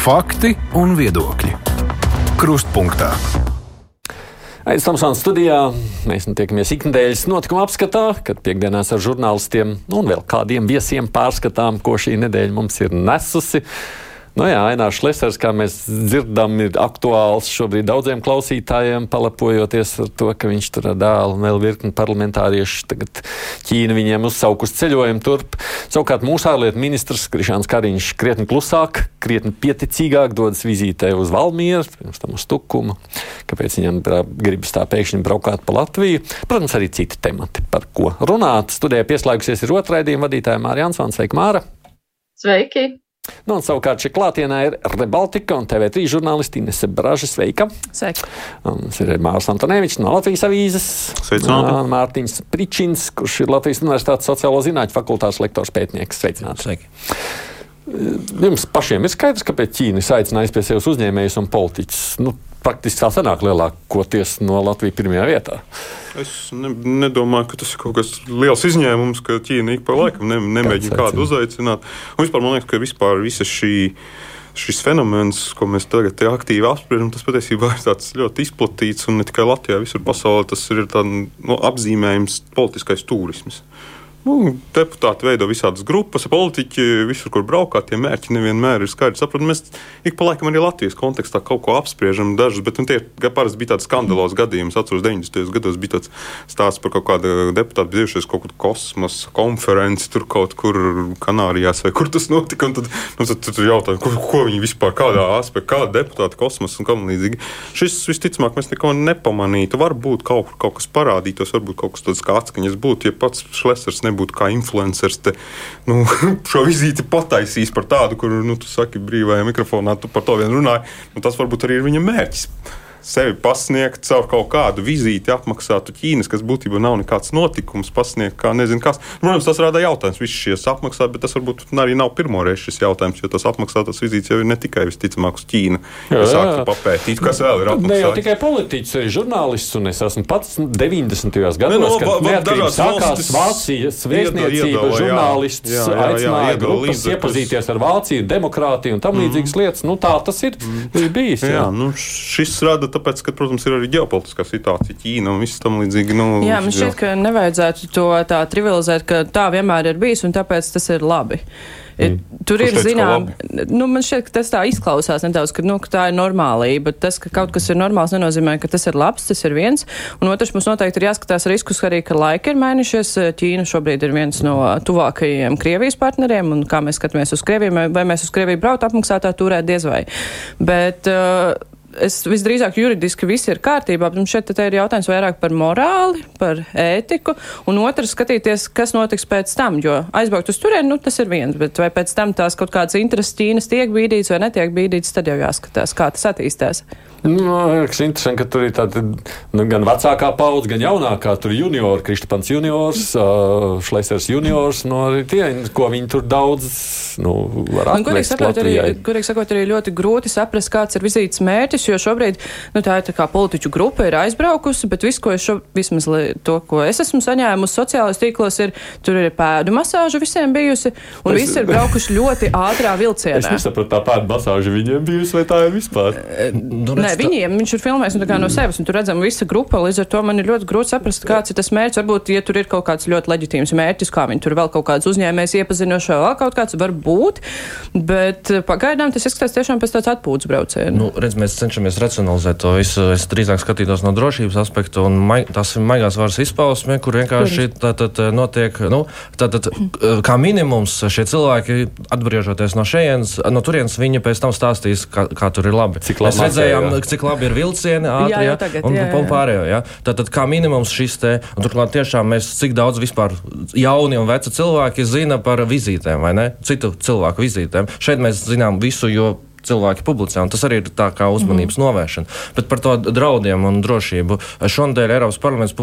Fakti un viedokļi. Krustpunktā. Aiz Tomsons studijā mēs nu tiekamies ikdienas notikuma apskatā, kad piekdienās ar žurnālistiem un vēl kādiem viesiem pārskatām, ko šī nedēļa mums ir nesusi. Nu jā, Ainārs Lesers, kā mēs dzirdam, ir aktuāls šobrīd daudziem klausītājiem, palepojoties ar to, ka viņš tur dēlu un vēl virkni parlamentāriešu tagad Ķīna viņiem uzsaukus ceļojumu turp. Savukārt mūsu ārlietu ministrs Krišāns Kariņš krietni klusāk, krietni pieticīgāk dodas vizītē uz Valmieru, pirms tam uz Tukumu. Kāpēc viņam gribas tā pēkšņi braukāt pa Latviju? Protams, arī citi temati, par ko runāt. Studijā pieslēgusies ir otraidījuma vadītāja Māra Jansons. Sveika, Māra! Sveiki! Nu, un savukārt šeit klātienē ir Rebaltika un TV3 žurnālisti Inese Braža. Sveika! Sveiki! Un tas ir Mārcis Antonevičs no Latvijas avīzes. Sveicināti! Mārtiņš Pričins, kurš ir Latvijas Universitātes sociālo zinātņu fakultātes lektors pētnieks. Sveicināti! Sveiki. Jums pašiem ir skaidrs, kāpēc Ķīna ir aicinājusi pie sevis uzņēmējus un politiķus. Nu, praktiski tā sanāk lielākoties no Latvijas pirmajā vietā. Es ne, nedomāju, ka tas ir kaut kas liels izņēmums, ka Ķīna ik pa laikam ne, nemēģina kādu uzaicināt. Un vispār man liekas, ka vispār visa šī. Šis fenomens, ko mēs tagad aktīvi apspriežam, tas patiesībā ir ļoti izplatīts un ne tikai Latvijā, visur pasaulē. Tas ir tāds no, apzīmējums politiskais turisms. Nu, deputāti veido visādas grupas, politiķi visur, kur braukā, tie mērķi nevienmēr ir skaidri saprotami. Mēs ik pa laikam arī Latvijas kontekstā kaut ko apspriežam, dažus, bet nu, tie parasti bija tādi skandalos gadījumi. Es atceros, 90. gados bija tāds stāsts par kaut kādu deputātu bijušies kaut kur kosmosa konferenci, tur kaut kur Kanārijās vai kur tas notika. Tad, nu, tad, tad jautā, ko, ko viņi vispār, kādā aspektā, kāda deputāta kosmosa un kam līdzīgi. Šis visticamāk mēs neko nepamanītu. Varbūt kaut, kaut kas parādītos, varbūt kaut kas tāds kā atskaņas būtu, ja pats Šlesers nebūtu kā influenceris, te, nu, šo vizīti pataisījis par tādu, kur, nu, tu saki, brīvajā mikrofonā, tu par to vien runāji. Nu, tas varbūt arī ir viņa mērķis sevi pasniegt caur kaut kādu vizīti apmaksātu Ķīnas, kas būtībā nav nekāds notikums, pasniegt kā nezinu kas. Nu, protams, tas rada jautājums, visi šie apmaksāti, bet tas varbūt arī nav pirmoreiz šis jautājums, jo tas apmaksātas vizītes jau ir ne tikai visticamāk uz Ķīnu. Jā, jā. Papētīt, kas vēl ir apmaksāts. Ne jau tikai politiķis, arī žurnālists, un es esmu pats 90. gados, ne, no, kad neatkarības sākās Vācijas vēstniecība, žurnālists jā, jā, jā, aicināja grupas iepazīties ar Vāciju, demokrātiju un tam mm. līdzīgas lietas. Nu, tā tas ir, ir bijis. Jā, jā nu, šis rada tāpēc, ka, protams, ir arī ģeopolitiskā situācija Ķīna un viss tam līdzīgi. Nu, jā, man šķiet, ka nevajadzētu to tā trivializēt, ka tā vienmēr ir bijis un tāpēc tas ir labi. Mm. Tur ir zināms, nu, man šķiet, ka tas tā izklausās nedaudz, ka, nu, ka tā ir normālība. Tas, ka kaut kas ir normāls, nenozīmē, ka tas ir labs, tas ir viens. Un otrs, mums noteikti ir jāskatās riskus arī, ka laiki ir mainījušies. Ķīna šobrīd ir viens no tuvākajiem Krievijas partneriem, un kā mēs skatāmies uz Krieviju, vai mēs uz Krieviju braukt apmaksātā turē diez vai. Bet, uh, es visdrīzāk juridiski viss ir kārtībā, bet šeit ir jautājums vairāk par morāli, par ētiku, un otrs skatīties, kas notiks pēc tam, jo aizbraukt uz turieni, nu tas ir viens, bet vai pēc tam tās kaut kādas intereses Ķīnas tiek bīdītas vai netiek bīdītas, tad jau jāskatās, kā tas attīstās. Nu, liekas, interesanti, ka tur ir tāda nu, gan vecākā paudze, gan jaunākā. Tur ir juniors, Kristapans juniors, uh, Šlesers juniors. No nu, tie, ko viņi tur daudz nu, var atrast. Kurīgi sakot, arī, kurīgi sakot, arī ļoti grūti saprast, kāds ir vizītes mērķis, jo šobrīd nu, tā ir tā kā politiķu grupa ir aizbraukusi, bet viss, ko es šo, vismaz to, ko es esmu saņēmusi sociālajos tīklos, ir tur ir pēdu masāža visiem bijusi, un es, visi ir braukuši ļoti ātrā vilcienā. Es nesapratu, tā pēdu masāža viņiem bijusi, vai tā ir vispār? Nu, Nē, viņiem viņš ir filmējis nu, no sevis, un tur redzam visa grupa. Līdz ar to man ir ļoti grūti saprast, kāds ir tas mērķis. Varbūt, ja tur ir kaut kāds ļoti leģitīms mērķis, kā viņi tur vēl kaut kāds uzņēmējs iepazinošs, vēl kaut kāds var būt. Bet eh, pagaidām tas izskatās tiešām pēc tāds atpūtas brauciena. Nu, redz, mēs cenšamies racionalizēt to visu. Es drīzāk skatītos no drošības aspekta, un mai, tas ir maigās varas izpausme, kur vienkārši tātad eh, notiek, nu, tātad, eh, kā minimums šie cilvēki atbriežoties no šejienes, no turienes viņi pēc tam stāstīs, kā, kā tur ir labi. Cik labi mēs redzējām, cik labi ir vilcieni, ātri, jā, jā, tagad, un, jā, jā. un pārējo. Jā. Tātad kā minimums šis te, un turklāt tiešām mēs cik daudz vispār jauni un veci cilvēki zina par vizītēm vai ne, citu cilvēku vizītēm. Šeit mēs zinām visu, jo cilvēki publicē. Tas arī ir tā kā uzmanības mm. novēršana. Bet par to draudiem un drošību. Šonadēļ Eiropas parlaments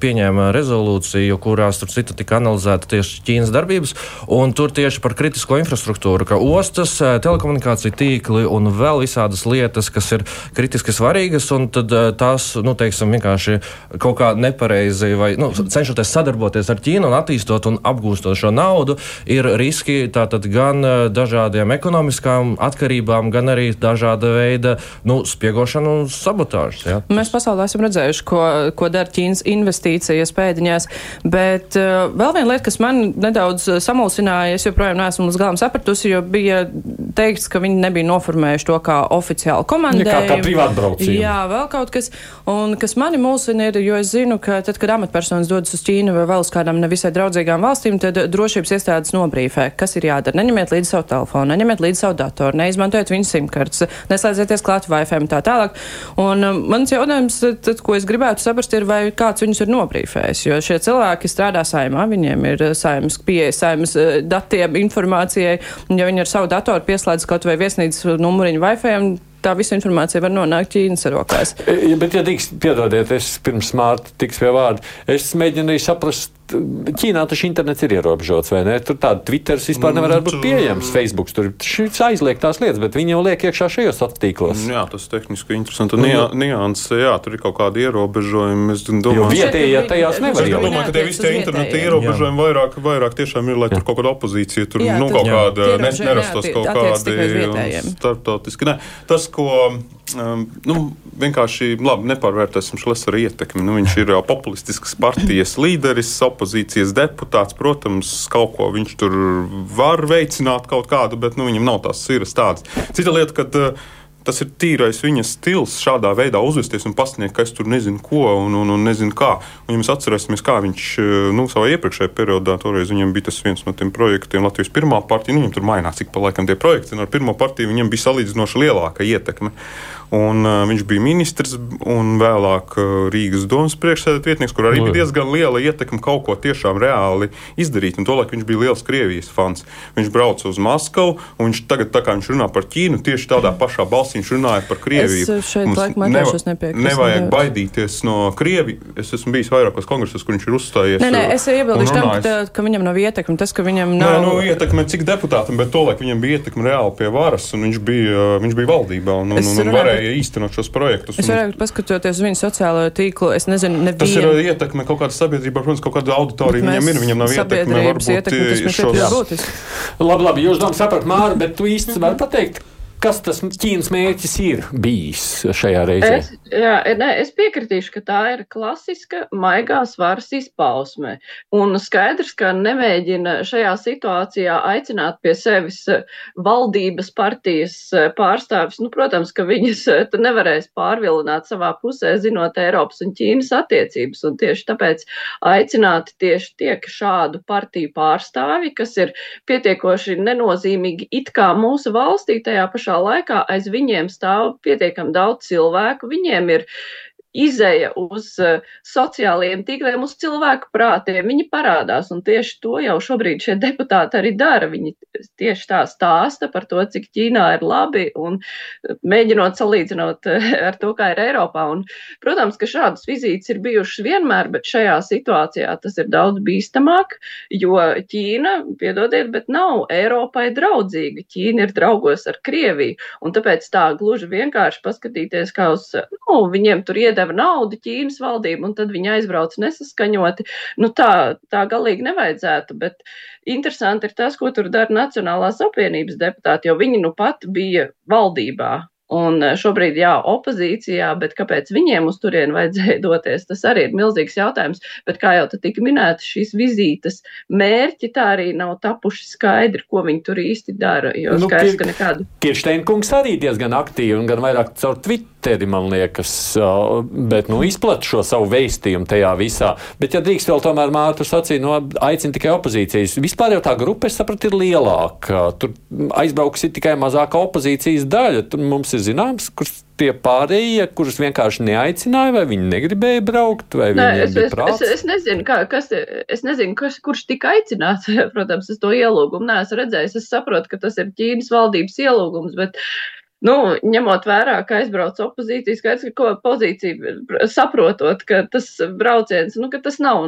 pieņēma rezolūciju, kurā starp citu tika analizēta tieši Ķīnas darbības, un tur tieši par kritisko infrastruktūru, ka ostas, telekomunikācija tīkli un vēl visādas lietas, kas ir kritiski svarīgas, un tad tās, nu, teiksim, vienkārši kaut kā nepareizi vai nu, cenšoties sadarboties ar Ķīnu un attīstot un apgūstot šo naudu, ir riski tātad gan dažādiem ekonomiskām atkarībām, sūdzībām, gan arī dažāda veida nu, spiegošanu un sabotāžas. Ja? Mēs pasaulē esam redzējuši, ko, ko dara Ķīnas investīcijas pēdiņās, bet uh, vēl viena lieta, kas man nedaudz samulsināja, es joprojām neesmu līdz galam sapratusi, jo bija teikts, ka viņi nebija noformējuši to kā oficiāli komandējumu. Ja kā, kā privātbraucību. Jā, vēl kaut kas. Un kas mani mulsina ir, jo es zinu, ka tad, kad amatpersonas dodas uz Ķīnu vai vēl uz kādām nevisai draudzīgām valstīm, tad drošības iestādes nobrīfē, kas ir jādara. Neņemiet līdzi savu telefonu, neņemiet līdzi savu datoru, neizmantojiet viņu simkartes, neslēdzieties klāt Wi-Fi un tā tālāk. Un um, mans jautājums, tad, ko es gribētu saprast, ir, vai kāds viņus ir nobrīfējis, jo šie cilvēki strādā saimā, viņiem ir uh, saimas pieeja, saimas uh, datiem, informācijai, ja viņi ar savu datoru pieslēdz kaut vai viesnīcas numuriņu Wi-Fi, tā visa informācija var nonākt Ķīnas rokās. E, ja, bet, ja tiks, piedodiet, es pirms mārta tiks pie vārda, es mēģinu saprast, Ķīnā taču internets ir ierobežots, vai ne? Tur tāda Twitter vispār nevar būt pieejams, Facebook tur šis aizliegtās lietas, bet viņi jau liek iekšā šajos tīklos. Jā, tas tehniski interesanti. Un nu, nianses, jā, tur ir kaut kādi ierobežojumi. Es domāju, ka vietējie tajās nevar. Es domāju, ka tie visi tie interneta ierobežojumi vairāk, vairāk tiešām ir, lai tur kaut kāda opozīcija, tur jā, nu, kaut kāda nerastos kaut kādi starptautiski. Tas, ko um, nu, vienkārši labi, nepārvērtēsim Šlesera ietekmi. Nu, viņš ir populistisks partijas līderis, opozīcijas deputāts. Protams, kaut ko viņš tur var veicināt, kaut kādu, bet nu, viņam nav tās siras tādas. Cita lieta, kad uh, tas ir tīrais viņa stils, šādā veidā uzvesties un pasniegt, ka es tur nezinu ko un, un, un nezinu kā. Un, ja mēs atcerēsimies, kā viņš uh, nu, savā iepriekšējā periodā, toreiz viņam bija tas viens no tiem projektiem, Latvijas pirmā partija, nu, viņam tur mainās, cik pa laikam tie projekti, un ar pirmo partiju viņam bija salīdzinoši lielāka ietekme. Un, uh, viņš bija ministrs un vēlāk uh, Rīgas domas priekšsēdētājs vietnieks, kur arī bija diezgan liela ietekme kaut ko tiešām reāli izdarīt. Un tolaik viņš bija liels Krievijas fans. Viņš brauca uz Maskavu, un viņš tagad, tā kā viņš runā par Ķīnu, tieši tādā pašā balsī viņš runāja par Krieviju. Es šeit laikam atļaušos nepiekrist. Nevajag nevar. baidīties no Krievijas. Es esmu bijis vairākos kongresos, kur viņš ir uzstājies. Nē, nē, es iebildīšu tam, ka, ka viņam nav ietekme. Tas, ka viņam nav. Nē, nu, ietekme cik deputātam, bet tolaik viņam bija ietekme reāli pie varas, un viņš bija, viņš bija valdībā un, un, un, un varēja varēja īstenot šos projektus. Es varētu paskatoties uz viņu sociālo tīklu, es nezinu, nevienu. Tas ir uh, ietekme kaut kāda sabiedrība, protams, kaut kāda auditorija viņam ir, viņam nav ietekme, varbūt ietekme, tas šos... Labi, labi, jūs domājat, saprat, Māra, bet tu īsti vari pateikt, Kas tas Ķīnas mērķis ir bijis šajā reizē? Es, jā, ne, es piekritīšu, ka tā ir klasiska maigās varas izpausme. Un skaidrs, ka nemēģina šajā situācijā aicināt pie sevis valdības partijas pārstāvis. Nu, protams, ka viņas nevarēs pārvilināt savā pusē, zinot Eiropas un Ķīnas attiecības. Un tieši tāpēc aicināti tieši tiek šādu partiju pārstāvi, kas ir pietiekoši nenozīmīgi it kā mūsu valstī tajā pašā pašā laikā aiz viņiem stāv pietiekami daudz cilvēku. Viņiem ir izēja uz uh, sociālajiem tīkliem, uz cilvēku prātiem. Viņi parādās, un tieši to jau šobrīd šie deputāti arī dara. Viņi tieši tā stāsta par to, cik Ķīnā ir labi, un mēģinot salīdzinot uh, ar to, kā ir Eiropā. Un, protams, ka šādas vizītes ir bijušas vienmēr, bet šajā situācijā tas ir daudz bīstamāk, jo Ķīna, piedodiet, bet nav Eiropai draudzīga. Ķīna ir draugos ar Krieviju, un tāpēc tā gluži vienkārši paskatīties, kā uz, nu, viņiem tur iedara iedeva naudu Ķīnas valdību, un tad viņi aizbrauc nesaskaņoti. Nu, tā, tā galīgi nevajadzētu, bet interesanti ir tas, ko tur dara Nacionālās apvienības deputāti, jo viņi nu pat bija valdībā. Un eh, šobrīd, jā, opozīcijā, bet kāpēc viņiem uz turieni vajadzēja doties, tas arī ir milzīgs jautājums. Bet, kā jau tika minēts, šīs vizītes mērķi tā arī nav tapuši skaidri, ko viņi tur īsti dara. Jo nu, skaidrs, ka nekādu. Kiršteinkungs arī diezgan aktīvi un gan vairāk caur Twitteri, man liekas, bet, nu, izplat šo savu vēstījumu tajā visā. Bet, ja drīkst vēl tomēr mātu sacīt, no aicina tikai opozīcijas. Vispār jau tā grupa, es sapratu, ir lielāka. Tur aizbrauks tikai mazāka opozīcijas daļa. Tur mums ir ir zināms, kurš tie pārējie, kurus vienkārši neaicināja, vai viņi negribēja braukt, vai Nē, es, es, es, es nezinu, kā, kas, es nezinu kas, kurš tika aicināts. Protams, es to ielūgumu neesmu redzējis. Es saprotu, ka tas ir Ķīnas valdības ielūgums, bet Nu, ņemot vērā, ka aizbrauc opozīcija, skaidrs, ka pozīcija saprotot, ka tas brauciens, nu, ka tas nav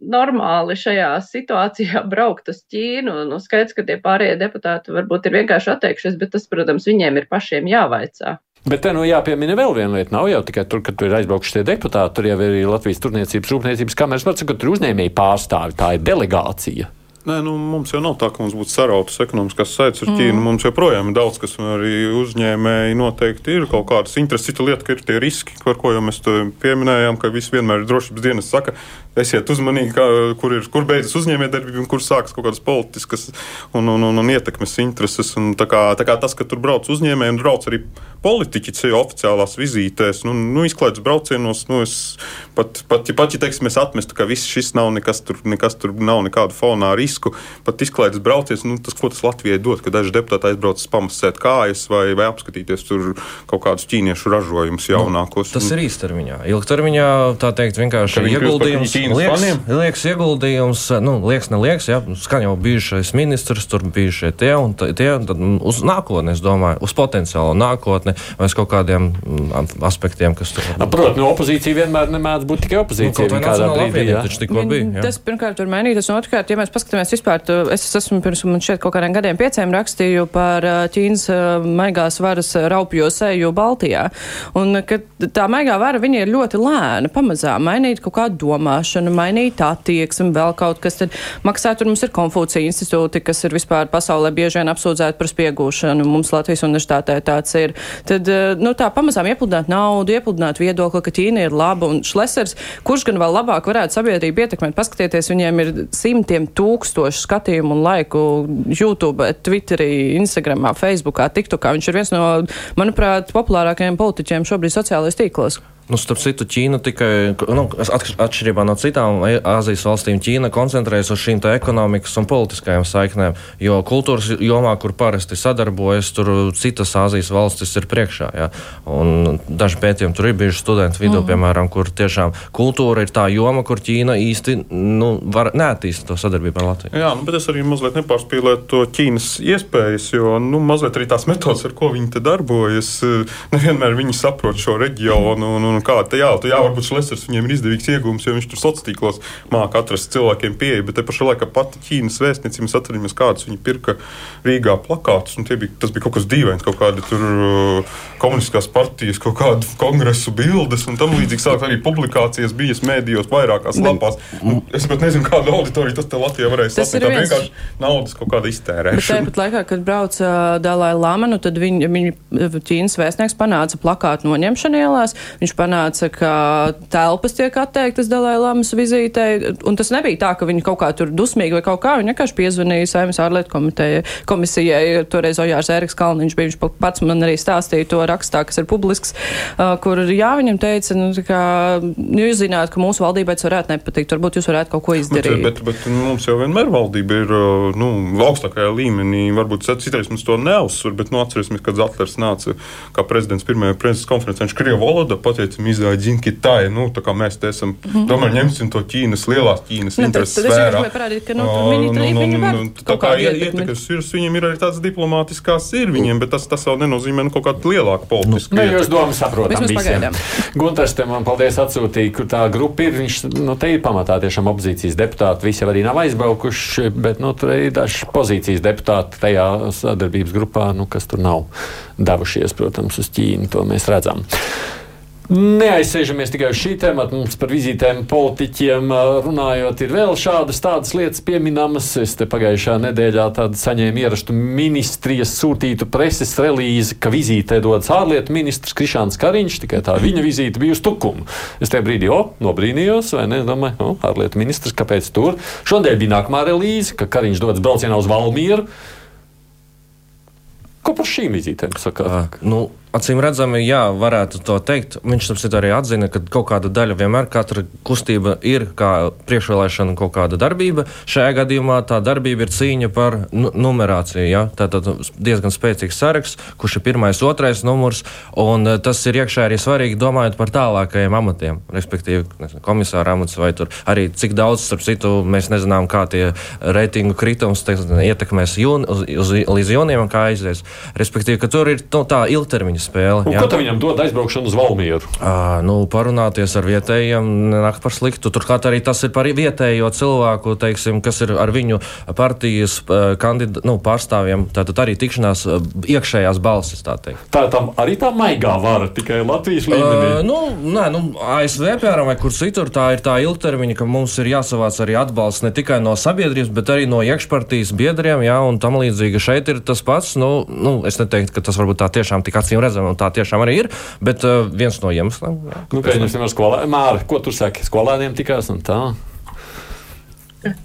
normāli šajā situācijā braukt uz Ķīnu. Nu, skaidrs, ka tie pārējie deputāti varbūt ir vienkārši atteikšies, bet tas, protams, viņiem ir pašiem jāvaicā. Bet te nu jāpiemina vēl viena lieta. Nav jau tikai tur, ka tur ir aizbraukuši tie deputāti, tur jau ir Latvijas Turniecības Rūpniecības kameras, sakot, tur uzņēmēji pārstāvi, tā ir delegācija. Nē, nu, mums jau nav tā, ka mums būtu sarautas ekonomiskās saites ar Ķīnu. Mm. Mums joprojām ir daudz, kas arī uzņēmēji noteikti ir kaut kādas intereses. Cita lieta, ka ir tie riski, par ko jau mēs pieminējām, ka visi vienmēr ir drošības dienas saka, esiet uzmanīgi, kā, kur, ir, kur beidzas uzņēmējdarbība un kur sākas kaut kādas politiskas un, un, un, un ietekmes intereses. Un tā, kā, tā kā tas, ka tur brauc uzņēmēji un brauc arī politiķi ceļā oficiālās vizītēs, nu, nu izklaides braucienos, nu, es pat, pat, pat, pat ja teiksim, mēs atmestu, ka viss šis nav nekas tur, nekas tur nav nekāda fonā riska risku. Pat izklaides brauciens, nu, tas, ko tas Latvijai dod, ka daži deputāti aizbrauc pamasēt kājas vai, vai apskatīties tur kaut kādus ķīniešu ražojumus nu, jaunākos. Nu, tas ir īstermiņā. Ilgtermiņā tā teikt vienkārši ieguldījums. Liekas, liekas ieguldījums, nu, liekas, neliekas, jā, skan jau bijušais ministrs, tur bijušie tie un tie, un tad uz nākotni, es domāju, uz potenciālo nākotni vai uz kaut kādiem mm, aspektiem, kas tur. Protams, no opozīcija vienmēr nemēdz būt tikai opozīcija. Nu, kādā brīdī, jā. Taču tikko bija. Jā. Tas pirmkārt var mainīties, un otrkārt, ja mēs paskatāmies mēs vispār, es esmu pirms man šeit kaut kādiem gadiem pieciem rakstīju par Ķīnas maigās varas raupjo seju Baltijā. Un, ka tā maigā vara, viņa ir ļoti lēna, pamazām mainīt kaut kādu domāšanu, mainīt attieksmi, vēl kaut kas tad maksā. Tur mums ir Konfūcija institūti, kas ir vispār pasaulē bieži vien apsūdzēti par spiegūšanu. Mums Latvijas universitātē tāds ir. Tad, nu, tā pamazām iepludināt naudu, iepludināt viedokli, ka Ķīna ir laba un šlesers, kurš gan vēl labāk varētu sabiedrību ietekmēt, paskatieties, viņiem ir simtiem tūkstoši tūkstošu skatījumu un laiku YouTube, Twitterī, Instagramā, Facebookā, TikTokā. Viņš ir viens no, manuprāt, populārākajiem politiķiem šobrīd sociālajos tīklos. Nu, starp citu, Ķīna tikai, nu, atšķirībā no citām Āzijas valstīm, Ķīna koncentrējas uz šīm ekonomikas un politiskajām saiknēm. Jo kultūras jomā, kur parasti sadarbojas, tur citas Āzijas valstis ir priekšā. Ja? Daži pētījumi tur ir bijuši studenti vidū, mm. piemēram, kur tiešām kultūra ir tā joma, kur Ķīna īsti nu, var neattīstīt to sadarbību ar Latviju. Jā, nu, bet es arī mazliet nepārspīlēju to Ķīnas iespējas, jo nu, mazliet arī tās metodas, ar ko viņi te darbojas, nevienmēr viņi saprot šo reģionu. Un, un kā tā, jā, tā, jā, varbūt Šlesers viņiem ir izdevīgs iegūms, jo viņš tur sociālos tīklos māca atrast cilvēkiem pieeju, bet te pašā laikā pati Ķīnas vēstniecība, mēs atceramies, kādus viņi pirka Rīgā plakātus, un bija, tas bija kaut kas dīvains, kaut kādi tur uh, komunistiskās partijas, kaut kādu kongresu bildes, un tam līdzīgi sākt arī publikācijas bija mēdījos vairākās lapās. Nu, es pat nezinu, kādu auditoriju tas te Latvijā varēja sasniegt. Tā viens... vienkārši naudas kaut kāda iztērēšana. Tāpat laikā, kad brauca Dalai Lama, nu tad viņi, viņi Ķīnas vēstnieks panāca plakātu noņemšanu ielās. Viņš panāca, ka telpas tiek atteiktas Dalai Lamas vizītei, un tas nebija tā, ka viņi kaut kā tur dusmīgi vai kaut kā, viņi vienkārši piezvanīja Saimnes ārlietu komisijai, toreiz Ojārs Eriks Kalniņš bija, viņš pats man arī stāstīja to rakstā, kas ir publisks, kur jā, viņam teica, nu, kā, nu, jūs zināt, ka mūsu valdībai tas varētu nepatikt, varbūt jūs varētu kaut ko izdarīt. Bet, bet, bet nu, mums jau vienmēr valdība ir nu, augstākajā līmenī, varbūt citreiz mums to neuzsver, bet nu, atcerēsimies, kad Zatlers nāca kā prezidents pirmajā prezidentas konferencē, viņš Krievu valodā pateica, teiksim, izrādīt Kitai. Nu, tā kā mēs te esam, mm. tomēr ņemsim to Ķīnas, lielās Ķīnas nu, intereses vērā. Parādīt, ka, nu, nu, nu, nu, nu, tā kā ietekmes ir, viņiem ir arī tādas diplomātiskās ir viņiem, bet tas, tas vēl nenozīmē nu, kaut kādu lielāku politisku. Nu, jūs domas saprotam visiem. Gunters te man paldies atsūtīja, kur tā grupa ir. Viņš, nu, te ir pamatā tiešām opozīcijas deputāti. Visi arī nav aizbraukuši, bet, nu, tur ir daži pozīcijas deputāti tajā sadarbības grupā, nu, kas tur nav devušies, protams, uz Ķīnu. To mēs redzam. Neaizsēžamies tikai uz šī temata. Mums par vizītēm politiķiem runājot, ir vēl šādas tādas lietas pieminamas. Es te pagājušā nedēļā saņēmu ierastu ministrijas sūtītu preses relīzi, ka vizītē dodas ārlietu ministrs Krišāns Kariņš, tikai tā viņa vizīte bija uz tukumu. Es tajā brīdī, o, nobrīnījos, vai ne? Domāju, o, ārlietu ministrs, kāpēc tur? Šodien bija nākamā relīze, ka Kariņš dodas braucienā uz Valmieru. Ko par šīm vizītēm sakāt? Uh, nu, Acīm redzami, jā, varētu to teikt. Viņš tam arī atzina, ka kaut kāda daļa vienmēr katra kustība ir kā priekšvēlēšana kaut kāda darbība. Šajā gadījumā tā darbība ir cīņa par nu, numerāciju. Ja? Tātad diezgan spēcīgs saraksts, kurš ir pirmais, otrais numurs, un eh, tas ir iekšā arī svarīgi domājot par tālākajiem amatiem, respektīvi nezinu, komisāra amats vai tur arī cik daudz, starp citu, mēs nezinām, kā tie reitingu kritums te, ietekmēs jūn, uz, uz, līdz jūnijam, kā aizies. Respektīvi, ka tur ir nu, tā ilgtermiņa spēle. Un, ko tu viņam dod aizbraukšanu uz Valmieru? À, nu, parunāties ar vietējiem nāk par sliktu. Turklāt arī tas ir par vietējo cilvēku, teiksim, kas ir ar viņu partijas kandid, nu, pārstāvjiem. Tātad arī tikšanās iekšējās balsis. Tā, tā tam arī tā maigā vara tikai Latvijas līmenī. Uh, nu, nē, nu, ASV, piemēram, vai kur citur, tā ir tā ilgtermiņa, ka mums ir jāsavāc arī atbalsts ne tikai no sabiedrības, bet arī no iekšpartijas biedriem, jā, un tam līdzīgi šeit ir tas pats. Nu, nu, es neteiktu, ka tas varbūt tā tiešām tik acīm redzam, un tā tiešām arī ir, bet uh, viens no iemesliem. Nu, pieņemsim, skolā, Māra, ko tu saki? Skolēniem tikās un tā.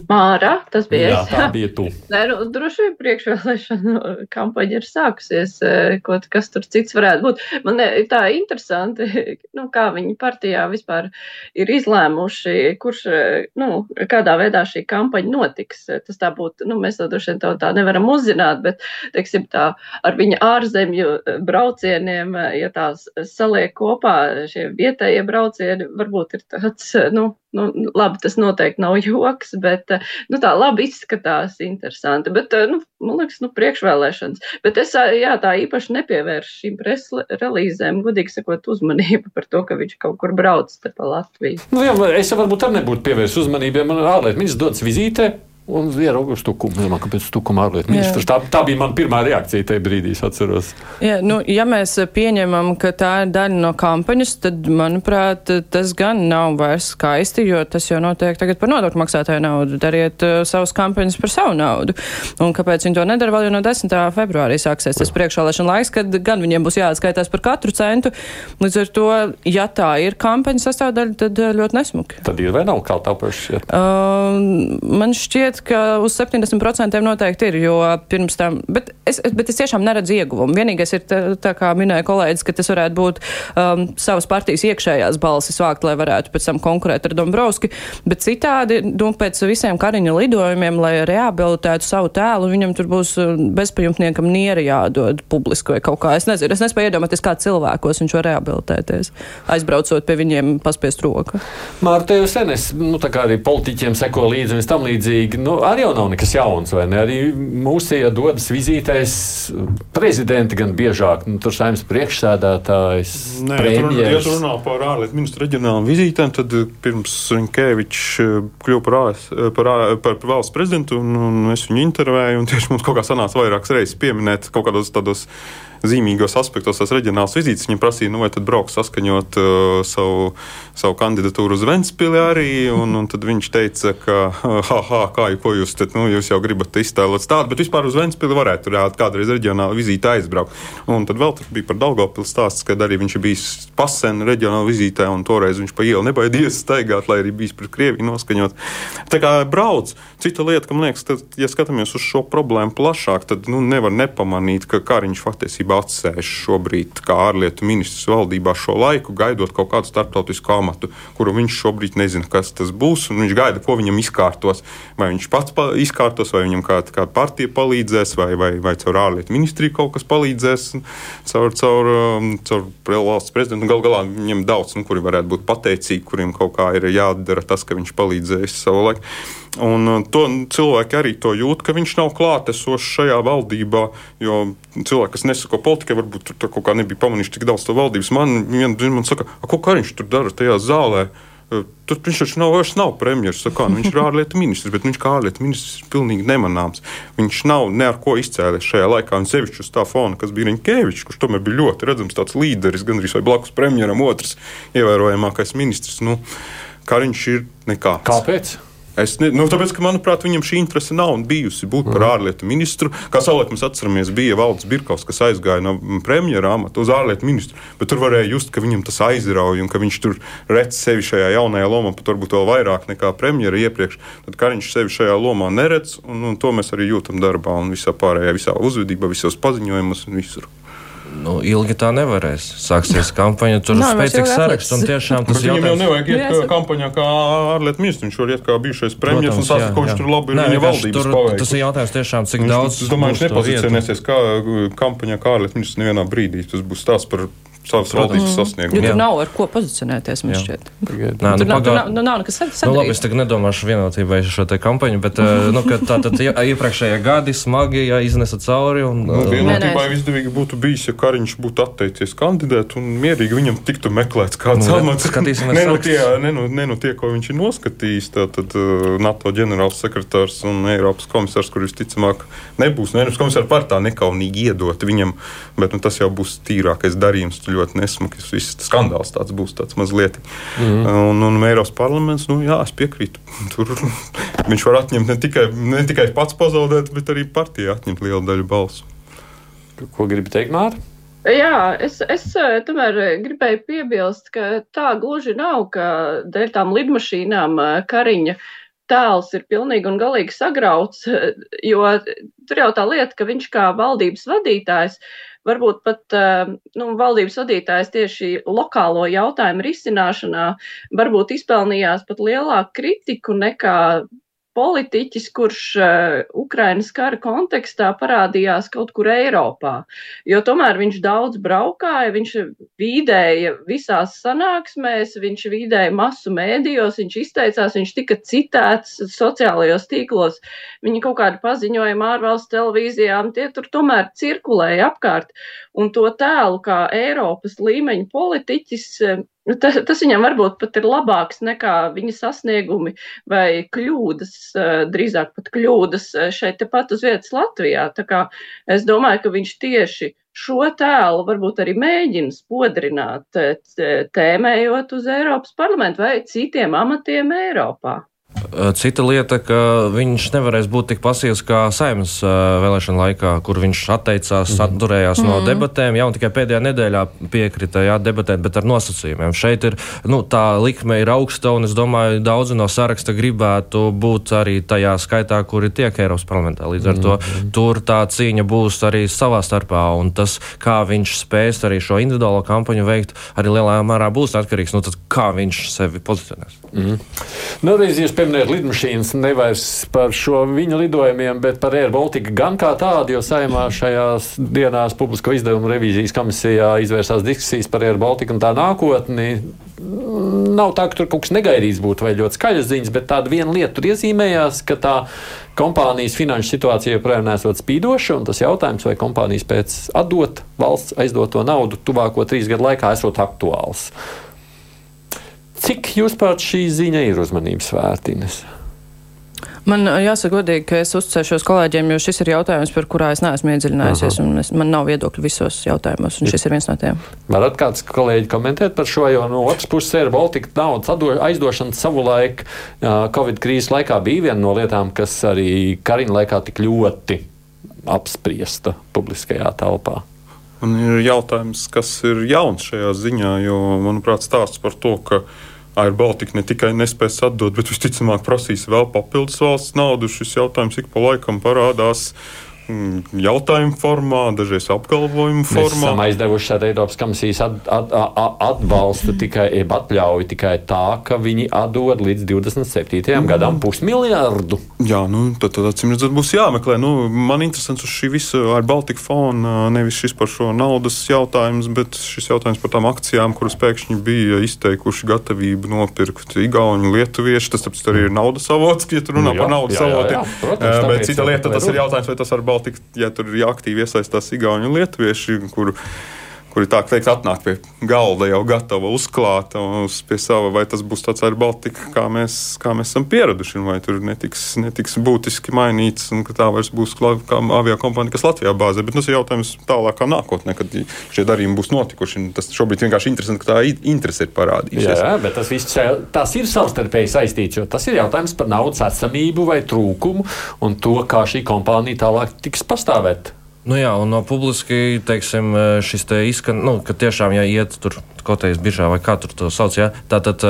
Māra, tas bija Jā, es. tā bija tu. Nē, nu, droši vien priekšvēlēšana kampaņa ir sākusies, eh, ko, kas tur cits varētu būt. Man ir tā interesanti, nu, kā viņi partijā vispār ir izlēmuši, kurš, eh, nu, kādā veidā šī kampaņa notiks. Tas tā būtu, nu, mēs to droši vien tā, tā nevaram uzzināt, bet, teiksim, tā ar viņa ārzemju braucieniem, ja tās saliek kopā šie vietējie braucieni, varbūt ir tāds, nu, nu, labi, tas noteikti nav joks, bet nu, tā labi izskatās, interesanti. Bet, nu, man liekas, nu, priekšvēlēšanas. Bet es jā, tā īpaši nepievēršu šīm preses relīzēm, gudīgi sakot, uzmanību par to, ka viņš kaut kur brauc pa Latviju. Nu, jā, es varbūt arī nebūtu pievērsis uzmanību, ja man ārlietu ministrs dodas vizītē. Un ieraugu stukumu. Es domāju, kāpēc stukumu ārlietu ministrs. Tā, tā bija mana pirmā reakcija tajā brīdī, es atceros. Jā, nu, ja mēs pieņemam, ka tā ir daļa no kampaņas, tad, manuprāt, tas gan nav vairs skaisti, jo tas jau notiek tagad par nodokļu maksātāju naudu. Dariet uh, savus kampaņas par savu naudu. Un kāpēc viņi to nedara vēl jau no 10. februārī sāksies tas priekšvēlēšana laiks, kad gan viņiem būs jāatskaitās par katru centu. Līdz ar to, ja tā ir kampaņas sastāvdaļa, tad ļoti nesmuki. Tad ir vai nav kā tāpēc? Uh, man šķiet, šķiet, ka uz 70% noteikti ir, jo pirms tam, bet es, bet es tiešām neredzu ieguvumu. Vienīgais ir, tā, tā kā minēja kolēģis, ka tas varētu būt um, savas partijas iekšējās balsis vākt, lai varētu pēc tam konkurēt ar Dombrovski, bet citādi, nu, pēc visiem Kariņa lidojumiem, lai rehabilitētu savu tēlu, viņam tur būs uh, bezpajumtniekam nieri jādod publiski vai kaut kā. Es nezinu, es nespēju iedomāties, kā cilvēkos viņš var rehabilitēties, aizbraucot pie viņiem paspiest roku. Mārta, jau sen es, nu, tā kā arī politiķiem seko līdzi un tam līdzīgi, nu, arī jau nav nekas jauns, ne? Arī mūsu iedodas vizītēs prezidenti gan biežāk, nu, tur saimnes priekšsēdētājs, Nē, premjeras. Ja runā par ārlietu ministru reģionālām vizītēm, tad eh, pirms Rinkēvičs eh, kļuva par, eh, par, par, par valsts prezidentu, un, un es viņu intervēju, un tieši mums kaut kā sanāca vairākas reizes pieminēt kaut kādos tādos zīmīgos aspektos tās reģionālas vizītes. Viņa prasīja, nu, vai tad brauks saskaņot uh, savu, savu kandidatūru uz Ventspili arī, un, un tad viņš teica, ka, ha, kā, ko jūs, tad, nu, jūs jau gribat iztēlot tādu, bet vispār uz Ventspili varētu kādreiz reģionāla vizīte aizbraukt. Un tad vēl bija par Daugavpils stāsts, kad arī viņš ir bijis pasen reģionāla vizītē, un toreiz viņš pa ielu nebaidījies staigāt, lai arī bijis pret Krieviju noskaņot. Tā kā brauc. Cita lieta, ka man liekas, tad, ja skatāmies uz šo problēmu plašāk, tad nu, nevar nepamanīt, ka Kariņš patiesībā valdība atsēž šobrīd kā ārlietu ministrs valdībā šo laiku, gaidot kaut kādu starptautisku amatu, kuru viņš šobrīd nezina, kas tas būs. Viņš gaida, ko viņam izkārtos. Vai viņš pats izkārtos, vai viņam kāda, kāda partija palīdzēs, vai, vai, vai caur ārlietu ministriju kaut kas palīdzēs, caur, caur, um, caur valsts prezidentu. Galu galā viņam daudz, nu, kuri varētu būt pateicīgi, kuriem kaut kā ir jādara tas, ka viņš palīdzējis savu laiku. Un uh, to cilvēki arī to jūt, ka viņš nav klātesošs šajā valdībā. Jo cilvēki, kas nesako politikai, varbūt tur kaut kā nebija pamanījuši tik daudz to valdības. Man viena man saka, ko Kariņš tur dara tajā zālē? Uh, tur viņš taču nav, nav premjerministrs. Nu, viņš ir ārlietu ministrs, bet viņš kā ārlietu ministrs ir pilnīgi nemanāms. Viņš nav ne ar ko izcēlies šajā laikā. Un sevišķi uz tā fona, kas bija Riņķēvičs, kurš tomēr bija ļoti redzams tāds līderis, gandrīz vai blakus premjeram, otrs ievērojamākais ministrs. Nu, Kariņš ir nekā. Kāpēc? Es ne, nu, tāpēc, ka, manuprāt, viņam šī interese nav bijusi būt par mhm. ārlietu ministru. Kā savulaik mēs atceramies, bija Valdis Birkaus, kas aizgāja no premjera amata uz ārlietu ministru. Bet tur varēja just, ka viņam tas aizrauja un ka viņš tur redz sevi šajā jaunajā lomā, pat varbūt vēl vairāk nekā premjera iepriekš. Tad Kariņš sevi šajā lomā neredz, un, un to mēs arī jūtam darbā un visā pārējā, visā uzvedībā, visos paziņojumos un visur. Nu, ilgi tā nevarēs. Sāksies kampaņa, tur ir spēcīgs saraksts. Tiešām tas ir. Viņam jau nevajag iet jā, kampaņā kā ārlietu ministrs. Viņš var iet kā bijušais premjerministrs un stāstīt, ko viņš tur labi ir viņa valdības tur, paveicis. Tas ir jautājums tiešām, cik viņš, daudz. Es domāju, viņš nepozicionēsies kā kampaņā kā ārlietu ministrs nevienā brīdī. Tas būs stāsts par savas valdības sasniegumus. Jo tur nav ar ko pozicionēties, man jā. šķiet. Nā, nu, tur nav, tur nav, nu, nav nekas sadarīts. Nu, labi, es tagad nedomāšu vienotībai šo te kampaņu, bet nu, tā tad iepriekšējie gadi smagi jā, iznesa cauri. Un, nu, vienotībā izdevīgi būtu bijis, ja Kariņš būtu atteicies kandidēt un mierīgi viņam tiktu meklēts kāds nu, amats. Ne no tie, ne no, ne no tie, ko viņš ir noskatījis, tātad NATO ģenerāls sekretārs un Eiropas komisārs, kur visticamāk nebūs. Nu, Eiropas komisārs par tā nekaunīgi iedot viņam, bet nu, tas jau būs tīrākais darījums ļoti nesmuki. Viss skandāls tāds būs tāds mazliet. Mm. Un, un Eiropas parlaments, nu jā, es piekrītu. Tur viņš var atņemt ne tikai, ne tikai pats pazaudēt, bet arī partija atņemt lielu daļu balsu. Ko gribi teikt, Mārta? Jā, es, es tomēr gribēju piebilst, ka tā gluži nav, ka dēļ tām lidmašīnām Kariņa tēls ir pilnīgi un galīgi sagrauts, jo tur jau tā lieta, ka viņš kā valdības vadītājs varbūt pat eh, nu, valdības vadītājs tieši lokālo jautājumu risināšanā varbūt izpelnījās pat lielāku kritiku nekā politiķis, kurš uh, Ukrainas kara kontekstā parādījās kaut kur Eiropā. Jo tomēr viņš daudz braukāja, viņš vīdēja visās sanāksmēs, viņš vīdēja masu mēdījos, viņš izteicās, viņš tika citēts sociālajos tīklos. Viņa kaut kādi paziņojumi ārvalstu televīzijām, tie tur tomēr cirkulēja apkārt. Un to tēlu kā Eiropas līmeņa politiķis Nu, tas, tas viņam varbūt pat ir labāks nekā viņa sasniegumi vai kļūdas, drīzāk pat kļūdas šeit tepat uz vietas Latvijā. Tā kā es domāju, ka viņš tieši šo tēlu varbūt arī mēģina spodrināt, tēmējot uz Eiropas parlamentu vai citiem amatiem Eiropā. Cita lieta, ka viņš nevarēs būt tik pasīvs kā saimnes vēlēšana laikā, kur viņš atteicās, mm. atturējās mm. no mhm. debatēm. Jā, un tikai pēdējā nedēļā piekrita jā, debatēt, bet ar nosacījumiem. Šeit ir nu, tā likme ir augsta, un es domāju, daudzi no saraksta gribētu būt arī tajā skaitā, kuri tiek Eiropas parlamentā. Līdz ar to mm. tur tā cīņa būs arī savā starpā, un tas, kā viņš spēs arī šo individuālo kampaņu veikt, arī lielā mērā būs atkarīgs no tā, kā viņš sevi pozicionēs. Mm. Nu, pieminēt lidmašīnas nevairs par šo viņa lidojumiem, bet par Air Baltica gan kā tādu, jo saimā šajās dienās publisko izdevumu revīzijas komisijā izvērsās diskusijas par Air Baltica un tā nākotni. Nav tā, ka tur kaut kas negaidīts būtu vai ļoti skaļas ziņas, bet tāda viena lieta tur iezīmējās, ka tā kompānijas finanšu situācija joprojām nesot spīdoša, un tas jautājums, vai kompānijas pēc atdot valsts aizdoto naudu tuvāko trīs gadu laikā esot aktuāls. Cik jūs pat šī ziņa ir uzmanības vērtīnas? Man jāsaka godīgi, ka es uzticēšos kolēģiem, jo šis ir jautājums, par kurā es neesmu iedziļinājusies, Aha. un es, man nav viedokļu visos jautājumos, un šis ir viens no tiem. Varat kāds kolēģi komentēt par šo, jo no otras puses ir Baltika naudas aizdošana savulaik Covid krīzes laikā bija viena no lietām, kas arī Karina laikā tik ļoti apspriesta publiskajā telpā. Man ir jautājums, kas ir jauns šajā ziņā, jo, manuprāt, stāsts par to, ka Air Baltica ne tikai nespēs atdot, bet visticamāk prasīs vēl papildus valsts naudu. Šis jautājums ik pa laikam parādās. Mm, jautājumu formā, dažreiz apgalvojumu formā. Mēs esam aizdevuši šādu Eiropas komisijas at, at, at, atbalstu tikai, atļauju tikai tā, ka viņi atdod līdz 27. Mm. gadam pusmiljardu. Jā, nu, tad, tad acīm redzot, būs jāmeklē. Nu, man interesants uz šī visa ar Baltiku fona nevis šis par šo naudas jautājums, bet šis jautājums par tām akcijām, kuras pēkšņi bija izteikuši gatavību nopirkt Igauni, Lietuvieši. Tas taču arī ir naudas avots, ja tur runā nu, jā, par naudas avotiem. Bet cita lieta, tas ir jautājums, vai tas ar Baltiku tik, ja tur ir aktīvi iesaistās Igauni un Lietuvieši, kuru kuri tā teikt, atnāk pie galda jau gatava uzklāt uz pie sava, vai tas būs tāds ar Baltiku, kā mēs, kā mēs esam pieraduši, vai tur netiks, netiks būtiski mainīts, un ka tā vairs būs kā avio kompānija, kas Latvijā bāzē. Bet nu, tas ir jautājums tālākā nākotnē, kad šie darījumi būs notikuši. Tas šobrīd vienkārši interesanti, ka tā interese ir parādījusies. Jā, bet tas viss tas ir savstarpēji saistīts, jo tas ir jautājums par naudas esamību vai trūkumu un to, kā šī kompānija tālāk tiks pastāvēt. Nu jā, un no publiski teiksim, šis te izskan, nu, ka tiešām, ja iet tur Skotijas biržā vai kā tur to sauc. Ja? Tātad,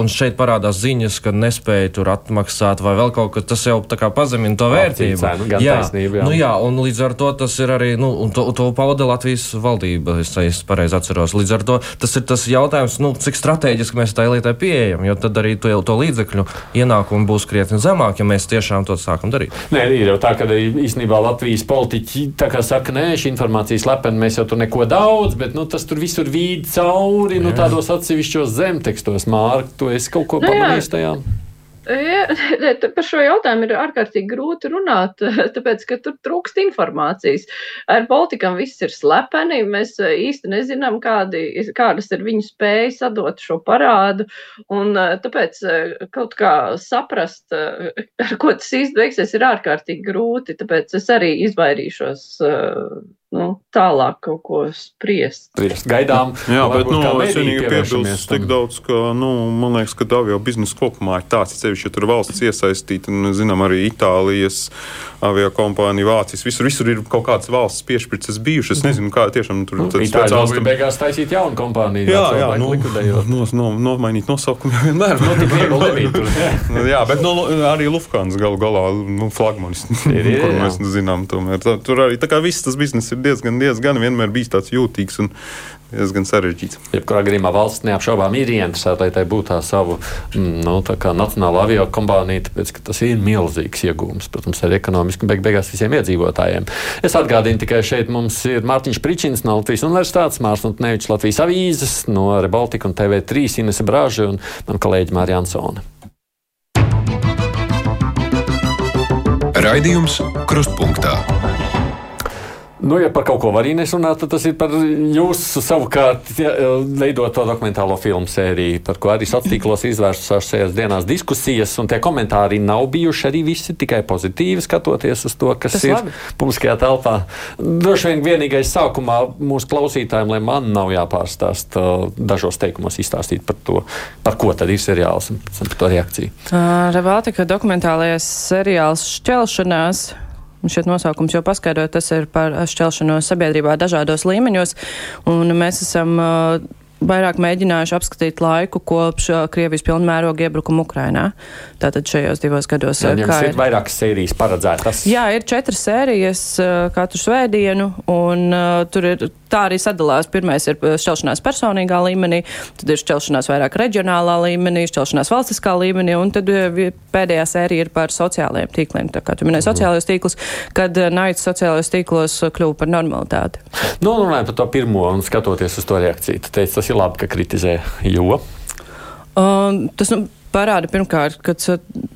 un šeit parādās ziņas, ka nespēja tur atmaksāt vai vēl kaut kas, tas jau tā kā pazemina to vērtību. Cenu, jā, taisnība, jā. Nu, jā, un līdz ar to tas ir arī, nu, un to, to pauda Latvijas valdība, es, es pareizi atceros. Līdz ar to tas ir tas jautājums, nu, cik strateģiski mēs tai lietai pieejam, jo tad arī to, to līdzekļu ienākumi būs krietni zemāki, ja mēs tiešām to sākam darīt. Nē, ir jau tā, ka īstenībā Latvijas politiķi tā kā saka, nē, šī informācija slepena, mēs jau tur neko daudz, bet nu, tas tur visur vīd cauri, nu, tādos atsevišķos zemtekstos, Mārk, tu esi kaut ko pamanījis tajā? Ja, par šo jautājumu ir ārkārtīgi grūti runāt, tāpēc, ka tur trūkst informācijas. Ar Baltikam viss ir slepeni, mēs īsti nezinām, kādi, kādas ir viņu spējas sadot šo parādu, un tāpēc kaut kā saprast, ar ko tas īsti beigsies, ir ārkārtīgi grūti, tāpēc es arī izvairīšos nu, tālāk kaut ko spriest. spriest. Gaidām, jā, bet nu, es vienīgi piebilstu tik daudz, ka nu, man liekas, ka Dāvija biznesa kopumā ir tāds, sevišķi, ja tur valsts iesaistīta, un zinām arī Itālijas avio kompānija, Vācijas, visur, visur ir kaut kādas valsts piešķirtas bijušas. Es nezinu, kā tiešām tur nu, speciāls... tur beigās taisīt jaunu kompāniju. Jā, jā, nu, no, no, nomainīt nosaukumu vienmēr. No, tik viegli nebija tur. jā, bet no, arī Lufthansa galu galā, nu, flagmanis, kur mēs zinām, tomēr. Tur arī tā kā viss tas bizness ir diezgan, diezgan vienmēr bijis tāds jūtīgs un diezgan sarežģīts. Jebkurā gadījumā valsts neapšaubām ir ieinteresēta, lai tai būtu tā savu mm, nu, tā nacionāla avio kompānija, tāpēc ka tas ir milzīgs iegūms, protams, arī ekonomiski beig beigās visiem iedzīvotājiem. Es atgādinu tikai šeit mums ir Mārtiņš Pričins no Latvijas Universitātes, Mārs un Nevičs Latvijas avīzes, no Rebaltika un TV3 Inese Brāža un man kolēģi Mārija Ansona. Raidījums Krustpunktā. Nu, ja par kaut ko var runāt, tad tas ir par jūsu savukārt ja, veidoto dokumentālo filmu sēriju, par ko arī sociālos tīklos izvērsušās šajās dienās diskusijas, un tie komentāri nav bijuši arī visi tikai pozitīvi skatoties uz to, kas tas ir labi. publiskajā telpā. Droši vien vienīgais sākumā mūsu klausītājiem, lai man nav jāpārstāst dažos teikumos izstāstīt par to, par ko tad ir seriāls un par to reakciju. Uh, Rebaltika dokumentālais seriāls Šķelšanās Šeit nosaukums jau paskaidro, tas ir par šķelšanos sabiedrībā dažādos līmeņos, un mēs esam vairāk mēģinājuši apskatīt laiku kopš Krievijas pilnmēroga iebrukuma Ukrainā. Tātad šajos divos gados. Jā, jums ir, ir vairākas sērijas paredzētas. Jā, ir četras sērijas katru svētdienu, un uh, tur ir tā arī sadalās. Pirmais ir šķelšanās personīgā līmenī, tad ir šķelšanās vairāk reģionālā līmenī, šķelšanās valstiskā līmenī, un tad pēdējā sērija ir par sociālajiem tīkliem. Tā kā tu minēji sociālajos tīklus, kad naids sociālajos tīklos kļuva par normalitāti. Nu, runājot par to pirmo un skatoties uz to reakciju, tu teici, tas ir labi, ka kritizē, jo. Um, tas nu, parāda pirmkārt, ka,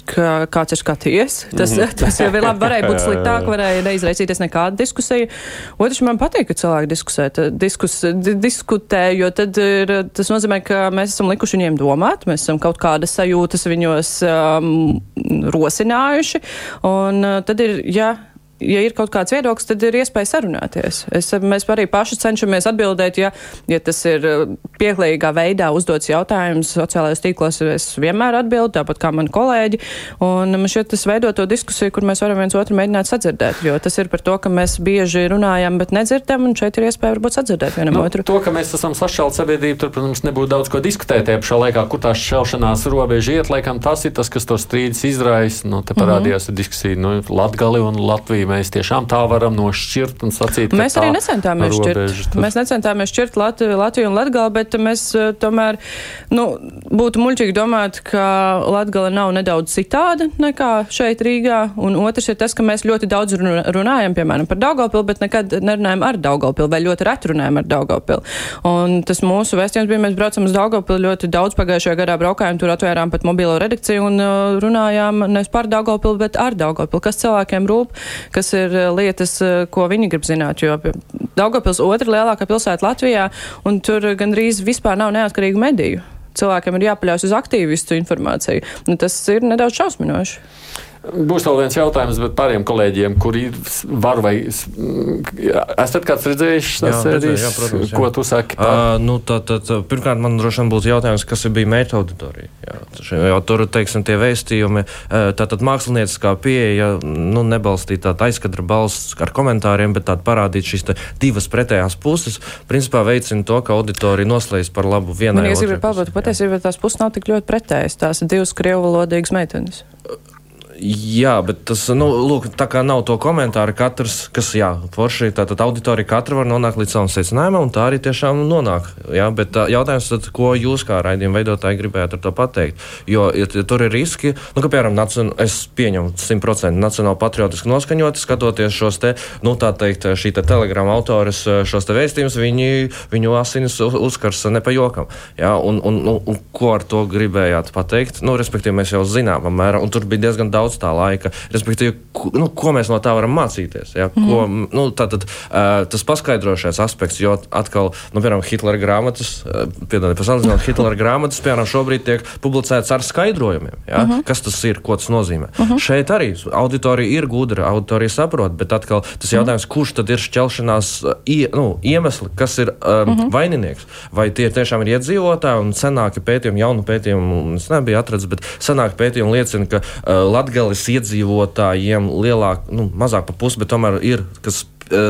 ka kāds ir skatījies. Tas, -hmm. tas jau ir labi. Varēja būt sliktāk, varēja neizraisīties nekāda diskusija. Otrs, man patīk, ka cilvēki diskusē, diskus, diskutē, jo tad ir, tas nozīmē, ka mēs esam likuši viņiem domāt, mēs esam kaut kādas sajūtas viņos um, rosinājuši. Un uh, tad ir, ja ja ir kaut kāds viedoklis, tad ir iespēja sarunāties. Es, mēs arī paši cenšamies atbildēt, ja, ja tas ir uh, pieklājīgā veidā uzdots jautājums sociālajos tīklos, es vienmēr atbildu, tāpat kā mani kolēģi. Un man šķiet, tas veido to diskusiju, kur mēs varam viens otru mēģināt sadzirdēt, jo tas ir par to, ka mēs bieži runājam, bet nedzirdam, un šeit ir iespēja varbūt sadzirdēt vienam nu, otru. To, ka mēs esam sašķelti sabiedrību, tur, protams, nebūtu daudz ko diskutēt pašā laikā, kur tā šķelšanās robeža iet, laikam tas ir tas, kas to strīdus izraisa. Nu, te parādījās mm -hmm. diskusija, nu, Latgali un Latvija mēs tiešām tā varam nošķirt un sacīt, mēs arī necentāmies šķirt. Tad... Mēs necentāmies šķirt Latviju, Latviju un Latgali, bet mēs uh, tomēr, nu, būtu muļķīgi domāt, ka Latgala nav nedaudz citāda nekā šeit Rīgā. Un otrs ir tas, ka mēs ļoti daudz runājam, piemēram, par Daugavpilu, bet nekad nerunājam ar Daugavpilu vai ļoti reti runājam ar Daugavpilu. Un tas mūsu vēstījums bija, mēs braucam uz Daugavpilu ļoti daudz pagājušajā gadā braukājām, tur atvērām pat mobilo redakciju un uh, runājām nevis par Daugavpilu, bet ar Daugavpilu, kas cilvēkiem rūp, kas ir eh, lietas, eh, ko viņi grib zināt. Jo Daugopils otra lielākā pilsēta Latvijā, un tur gandrīz vispār nav neatkarīgu mediju. Cilvēkiem ir jāpaļaujas uz aktīvistu informāciju. Nu, tas ir nedaudz šausminoši. Būs vēl viens jautājums, bet pāriem kolēģiem, kuri var vai esat kāds redzējuši tas sērijas, jā, protams, jā. ko tu saki? Tā? Uh, nu, tā, tā, tā, pirmkārt, man droši vien būtu jautājums, kas bija mērķa auditorija. Jā, jo tur, teiksim, tie vēstījumi, tātad mākslinieckā pieeja, nu, nebalstīt tādu aizkadra balsts ar komentāriem, bet tādu parādīt šīs divas pretējās puses, principā veicina to, ka auditorija noslēdz par labu vienai. Man, es gribu pabūt, patiesībā tās puses nav tik ļoti pretējas. Tās ir divas krievu valodīgas meitenes. Jā, bet tas, nu, lūk, tā kā nav to komentāru, katrs, kas, jā, forši, tātad auditorija katra var nonākt līdz savam secinājumam, un tā arī tiešām nonāk. Jā, bet tā, jautājums, tad, ko jūs kā raidījuma veidotāji gribētu ar to pateikt? Jo, ja, ja tur ir riski, nu, ka, piemēram, nacion, es pieņemu 100% nacionāli patriotiski noskaņoti, skatoties šos te, nu, tā teikt, šī te telegrama autores šos te vēstījumus, viņi, viņu asinis uzkars ne pa jokam. Jā, un, un, un, un ko ar to gribējāt pateikt? Nu, respektīvi, mēs jau zinām, apmēram, un tur bija diezgan daudz daudz tā laika. Respektīvi, nu, ko mēs no tā varam mācīties? Ja? Mm. Ko, mhm. nu, tātad, uh, tas paskaidrošais aspekts, jo atkal, nu, piemēram, Hitlera grāmatas, uh, pasalīdzinot, Hitlera grāmatas, piemēram, šobrīd tiek publicētas ar skaidrojumiem. Ja? Mm -hmm. Kas tas ir, ko tas nozīmē? Mm -hmm. Šeit arī auditorija ir gudra, auditorija saprot, bet atkal tas jautājums, mm -hmm. kurš tad ir šķelšanās ie, nu, iemesli, kas ir um, mm -hmm. vaininieks? Vai tie tiešām ir iedzīvotāji un senāki pētījumi, jaunu pētījumu, es nebiju atradzis, bet senāki pētījumi liecina, ka uh, Latvija Latgales iedzīvotājiem lielāk, nu, mazāk pa pusi, bet tomēr ir, kas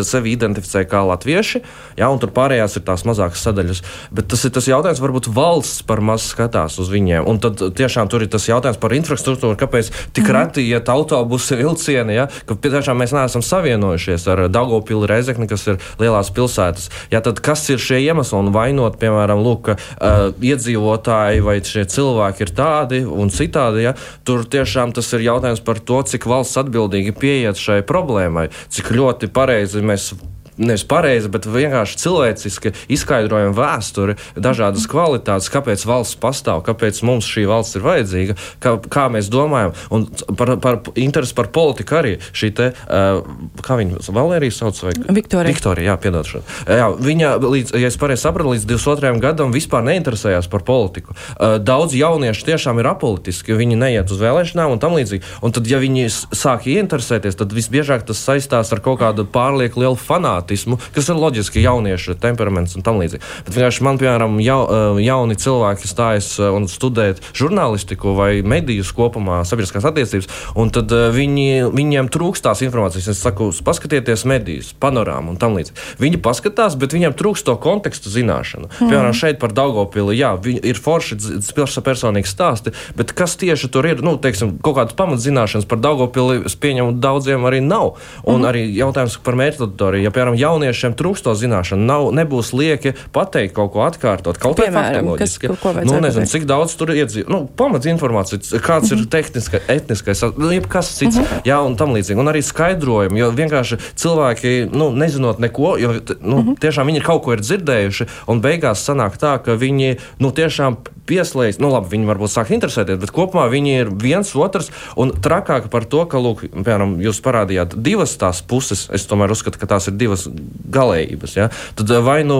sevi identificē kā latvieši, ja, un tur pārējās ir tās mazākas sadaļas. Bet tas ir tas jautājums, varbūt valsts par maz skatās uz viņiem. Un tad tiešām tur ir tas jautājums par infrastruktūru, kāpēc tik mm. reti iet autobusi, vilcieni, ja, ka tiešām mēs neesam savienojušies ar Daugopili Rezekni, kas ir lielās pilsētas. Ja, tad kas ir šie iemesli un vainot, piemēram, lūk, ka, uh, iedzīvotāji vai šie cilvēki ir tādi un citādi, ja, tur tiešām tas ir jautājums par to, cik valsts atbildīgi pieiet šai problēmai, cik ļoti pareizi mēs nevis pareizi, bet vienkārši cilvēciski izskaidrojam vēsturi, dažādas kvalitātes, kāpēc valsts pastāv, kāpēc mums šī valsts ir vajadzīga, kā, kā mēs domājam. Un par, par interesi par politiku arī šī te, uh, kā viņa Valērija sauc, vai Viktorija. Viktorija, jā, piedošana. Jā, viņa, līdz, ja es pareizi sapratu, līdz 22. gadam vispār neinteresējās par politiku. Uh, daudz jauniešu tiešām ir apolitiski, viņi neiet uz vēlēšanām un tam līdzīgi. Un tad, ja viņi sāk ieinteresēties, tad visbiežāk tas saistās ar kaut kādu pārlieku lielu fanātu fanātismu, kas ir loģiski jauniešu temperaments un tam līdzīgi. Bet vienkārši man, piemēram, jau, eh, jauni cilvēki stājas eh, un studē žurnālistiku vai medijus kopumā, sabiedriskās attiecības, un tad eh, viņi, viņiem trūkst tās informācijas. Es saku, paskatieties medijas, panorāmu un tam līdzīgi. Viņi paskatās, bet viņiem trūkst to kontekstu zināšanu. Mm. Piemēram, šeit par Daugopili, jā, ir forši personīgi stāsti, bet kas tieši tur ir, nu, teiksim, kaut kādas pamatzināšanas par Daugopili, es pieņemu, daudziem arī nav. Un mm. arī jautājums par mērķu auditoriju. Ja, piemēram, jauniešiem trūkst to zināšanu. Nav, nebūs lieki pateikt kaut ko atkārtot, kaut kā faktoloģiski. Nu, nezinu, cik daudz tur iedzīvo. Nu, pamats informācija, kāds ir mhm. tehniskais, etniskais, nu, jebkas cits, mm -hmm. jā, un tam līdzīgi. Un arī skaidrojumi, jo vienkārši cilvēki, nu, nezinot neko, jo nu, mm -hmm. tiešām viņi kaut ko ir dzirdējuši, un beigās sanāk tā, ka viņi, nu, tiešām pieslēdz, nu, labi, viņi varbūt sāk interesēties, bet kopumā viņi ir viens otrs. Un trakāk par to, ka, lūk, piemēram, jūs parādījāt divas tās puses, es tomēr uzskatu, ka tās ir divas galējības. Ja? Tad eh, vai nu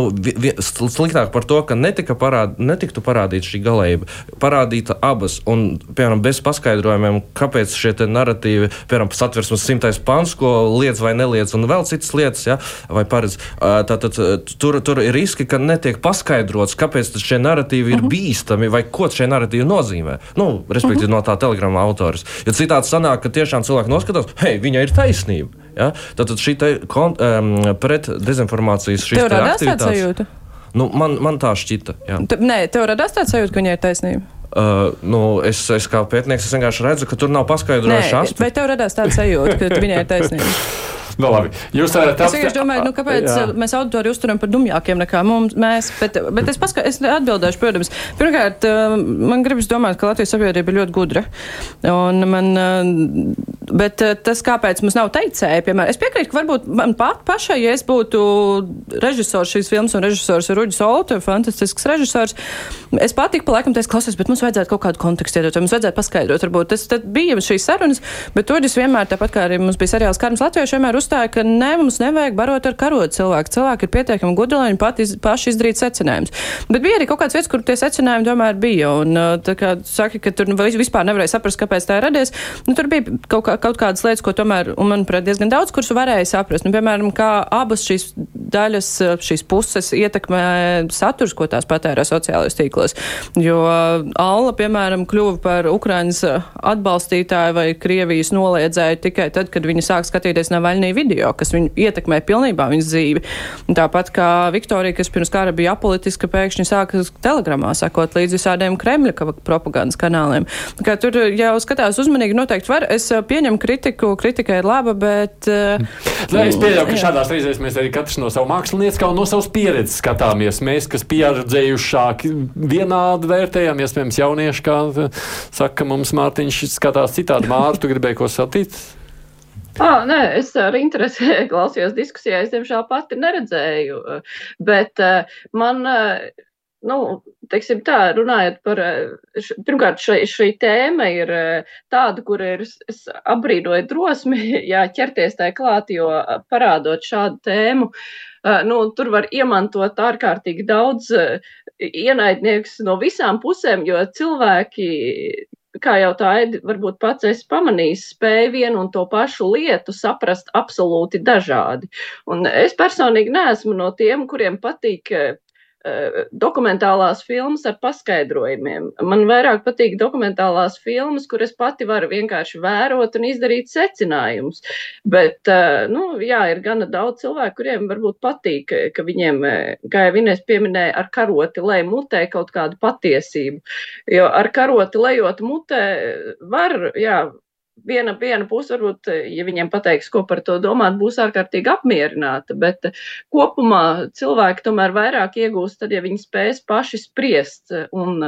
sliktāk par to, ka netika parād, netiktu parādīta šī galējība, parādīta abas, un, piemēram, bez paskaidrojumiem, kāpēc šie narratīvi, piemēram, satversmes simtais pants, ko liedz vai neliedz, un vēl citas lietas, ja? vai paredz, tātad tur, tur ir riski, ka netiek paskaidrots, kāpēc šie narratīvi ir uh mhm. -huh. bīstami, vai ko šie narratīvi nozīmē. Nu, respektīvi, uh -huh. no tā telegrama autors. Jo citādi sanāk, ka tiešām cilvēki noskatās, hei, viņai ir taisnība. Ja? Tātad šī te, kon, um, pret dezinformācijas šī aktivitāte. Nu, man, man tā šķita. Te, nē, tev radās tāds sajūta, ka viņai ir taisnība. Uh, nu, es, es kā pētnieks es vienkārši redzu, ka tur nav paskaidrojuši aspekti. Vai tev radās tāds sajūta, ka viņai ir taisnība? Nu, labi. Jūs tā es vienkārši domāju, nu, kāpēc jā. mēs auditoriju uzturam par dumjākiem nekā mums, mēs, bet, bet es, paska, es atbildēšu, protams. Pirmkārt, man gribas domāt, ka Latvijas sabiedrība ir ļoti gudra. Un man Bet tas, kāpēc mums nav teicēji, piemēram, es piekrītu, ka varbūt man pat pašai, ja es būtu režisors šīs filmas un režisors Ruģis Olta, fantastisks režisors, es pat tik pa laikam teicu, klausies, bet mums vajadzētu kaut kādu kontekstu iedot, vai mums vajadzētu paskaidrot, varbūt tas bija šīs sarunas, bet Ruģis vienmēr, tāpat kā arī mums bija seriāls Karms Latvieši, vienmēr uzstāja, ka ne, mums nevajag barot ar karotu cilvēku. Cilvēki ir pietiekami gudri, lai viņi iz, paši izdarītu secinājumus. Bet bija arī kaut kāds vietas, kur tie secinājumi tomēr bija. Un, tā kā saka, ka tur vispār nevarēja saprast, kāpēc tā ir radies, nu, tur bija kaut, kā, kaut kādas lietas, ko tomēr, un manuprāt, diezgan daudz, kurus varēja saprast. Nu, piemēram, kā abas šīs daļas, šīs puses ietekmē saturs, ko tās patērē sociālajos tīklos. Jo Alla, piemēram, kļuva par Ukrainas atbalstītāju vai Krievijas noliedzēju tikai tad, kad viņi sāk skatīties Navaļnī video, kas viņu ietekmē pilnībā viņas dzīvi. Tāpat kā Viktorija, kas pirms kara bija apolitiska, pēkšņi sāka telegramā sakot līdz visādiem Kremļa propagandas kanāliem. Kā tur jau skatās uzmanīgi, noteikti var. Es pieņemu kritiku, kritika ir laba, bet. Nē, es pieļauju, ka šādās reizēs mēs arī katrs no savu mākslinieci, kā no savas pieredzes skatāmies. Mēs, kas pieredzējušāki, vienādi vērtējam, iespējams, jaunieši, kā saka mums Mārtiņš, skatās citādi. Mārtu gribēja ko sacīt? Ah, nē, es ar interesi klausījos diskusijā. Es, diemžēl, pati neredzēju. Bet man, nu, teiksim tā, runājot par, pirmkārt, šī, šī tēma ir tāda, kur ir, es apbrīnoju drosmi, jā, ķerties tai klāt, jo parādot šādu tēmu, nu, tur var iemantot ārkārtīgi daudz ienaidnieks no visām pusēm, jo cilvēki kā jau tā ir, varbūt pats esi pamanījis, spēj vienu un to pašu lietu saprast absolūti dažādi. Un es personīgi neesmu no tiem, kuriem patīk Eh, dokumentālās filmas ar paskaidrojumiem. Man vairāk patīk dokumentālās filmas, kur es pati varu vienkārši vērot un izdarīt secinājumus. Bet, eh, nu, jā, ir gana daudz cilvēku, kuriem varbūt patīk, ka viņiem, eh, kā jau Inês pieminēja, ar karoti lej mutē kaut kādu patiesību. Jo ar karoti lejot mutē var, jā, viena, viena puse, varbūt, ja viņiem pateiks, ko par to domāt, būs ārkārtīgi apmierināta, bet kopumā cilvēki tomēr vairāk iegūst, tad, ja viņi spēs paši spriest un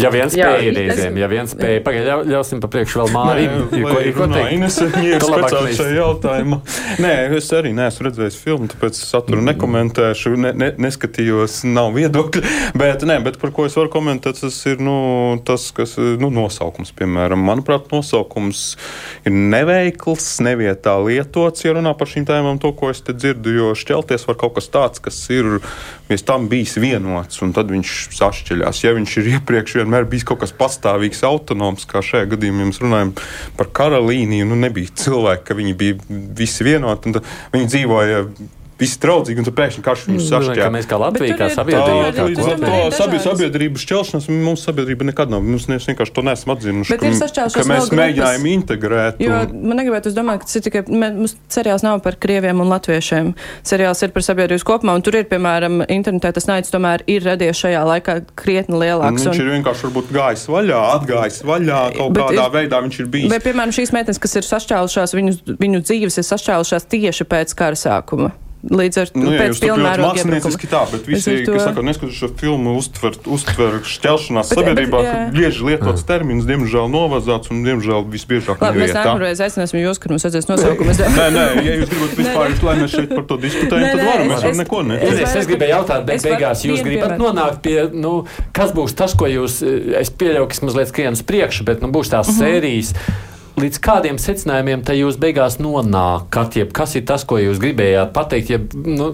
Ja viens spēja reizēm, ja viens spēja, pagaidām ļausim pa priekšu vēl Mārim. Ir ko, ir ko teikt? Ines ir speciāli šajā jautājumā. Nē, es arī neesmu redzējis filmu, tāpēc saturu nekomentēšu, ne, ne, neskatījos, nav viedokļi. Bet, nē, bet par ko es varu komentēt, tas ir nu, tas, kas nu, nosaukums, piemēram. Manuprāt, nosaukums ir neveikls, nevietā lietots, ja runā par šīm tēmām, to, ko es te dzirdu, jo šķelties var kaut kas tāds, kas ir pēc tam bijis vienots, un tad viņš sašķeļās. Ja viņš ir iepriekš vienmēr bijis kaut kas pastāvīgs, autonoms, kā šajā gadījumā mēs runājam par karalīniju, nu nebija cilvēki, ka viņi bija visi vienoti, viņi dzīvoja visi draudzīgi, un tad pēkšņi karš viņus sašķēla. Mēs kā Latvija, kā sabiedrība, līdz ar to sabi, sabiedrības šķelšanas mums sabiedrība nekad nav. Mums vienkārši to nesam atzinuši. Bet ka, ka mēs mēģinājām integrēt. Jo un... man negribētu, es domāju, ka tas ir tikai, mums seriāls nav par krieviem un latviešiem. Seriāls ir par sabiedrības kopumā, un tur ir, piemēram, internetā tas naids tomēr ir radies šajā laikā krietni lielāks. Viņš un... ir vienkārši varbūt gājis vaļā, atgājis vaļā, kaut bet kādā ir, veidā viņš ir bijis. Bet, piemēram, šīs meitenes, kas ir sašķēlušās, viņu, viņu dzīves ir sašķēlušās tieši pēc kara sākuma. Līdz ar to nu, pēc pilnmēroga mākslinieciski tā, bet visi, to... kas saka, neskatoties šo filmu, uztver, uztver šķelšanās bet, sabiedrībā, bet, ka bieži lietots termins, diemžēl novazāts un, diemžēl, visbiežāk Labi, mēs nākamreiz aicināsim jūs, kad mums vajadzēs nosaukumu. nē, nē, ja jūs gribat vispār, lai mēs šeit par to diskutējam, tad varam, mēs varam neko neteikt. Es, es gribēju jautāt, bet beigās jūs gribat nonākt pie, nu, kas būs tas, ko jūs, es pieļauju, kas mazliet skrienas priekšu, bet, nu, būs tās mhm. sērijas līdz kādiem secinājumiem jūs beigās nonākat? Jeb, kas ir tas, ko jūs gribējāt pateikt, jeb, nu,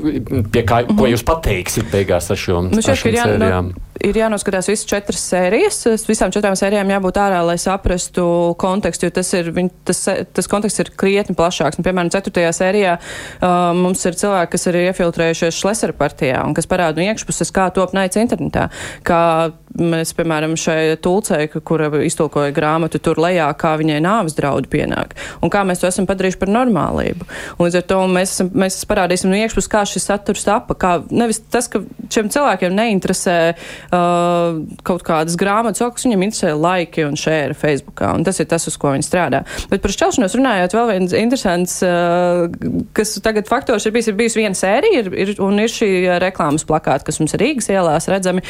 pie kā, mm -hmm. ko mhm. jūs pateiksiet beigās ar šo nu, sērijām? Ir jānoskatās visas četras sērijas. Visām četrām sērijām jābūt ārā, lai saprastu kontekstu, jo tas, ir, viņ, tas, tas konteksts ir krietni plašāks. Un, piemēram, ceturtajā sērijā uh, mums ir cilvēki, kas ir iefiltrējušies Šlesera partijā un kas parāda no iekšpuses, kā top naids internetā. Kā mēs, piemēram, šai tulcei, kura iztulkoja grāmatu tur lejā, kā viņai nāves draudi pienāk, un kā mēs to esam padarījuši par normālību. Un līdz ar to mēs, esam, mēs parādīsim no iekšpuses, kā šis saturs tapa, kā nevis tas, ka šiem cilvēkiem neinteresē uh, kaut kādas grāmatas, kas viņam interesē laiki un šēri Facebookā. Un tas ir tas, uz ko viņi strādā. Bet par šķelšanos runājot, vēl viens interesants, uh, kas tagad faktors ir bijis, ir bijis viena sērija, ir, ir, un ir šī reklāmas plakāta, kas mums ir Rīgas ielās redzami.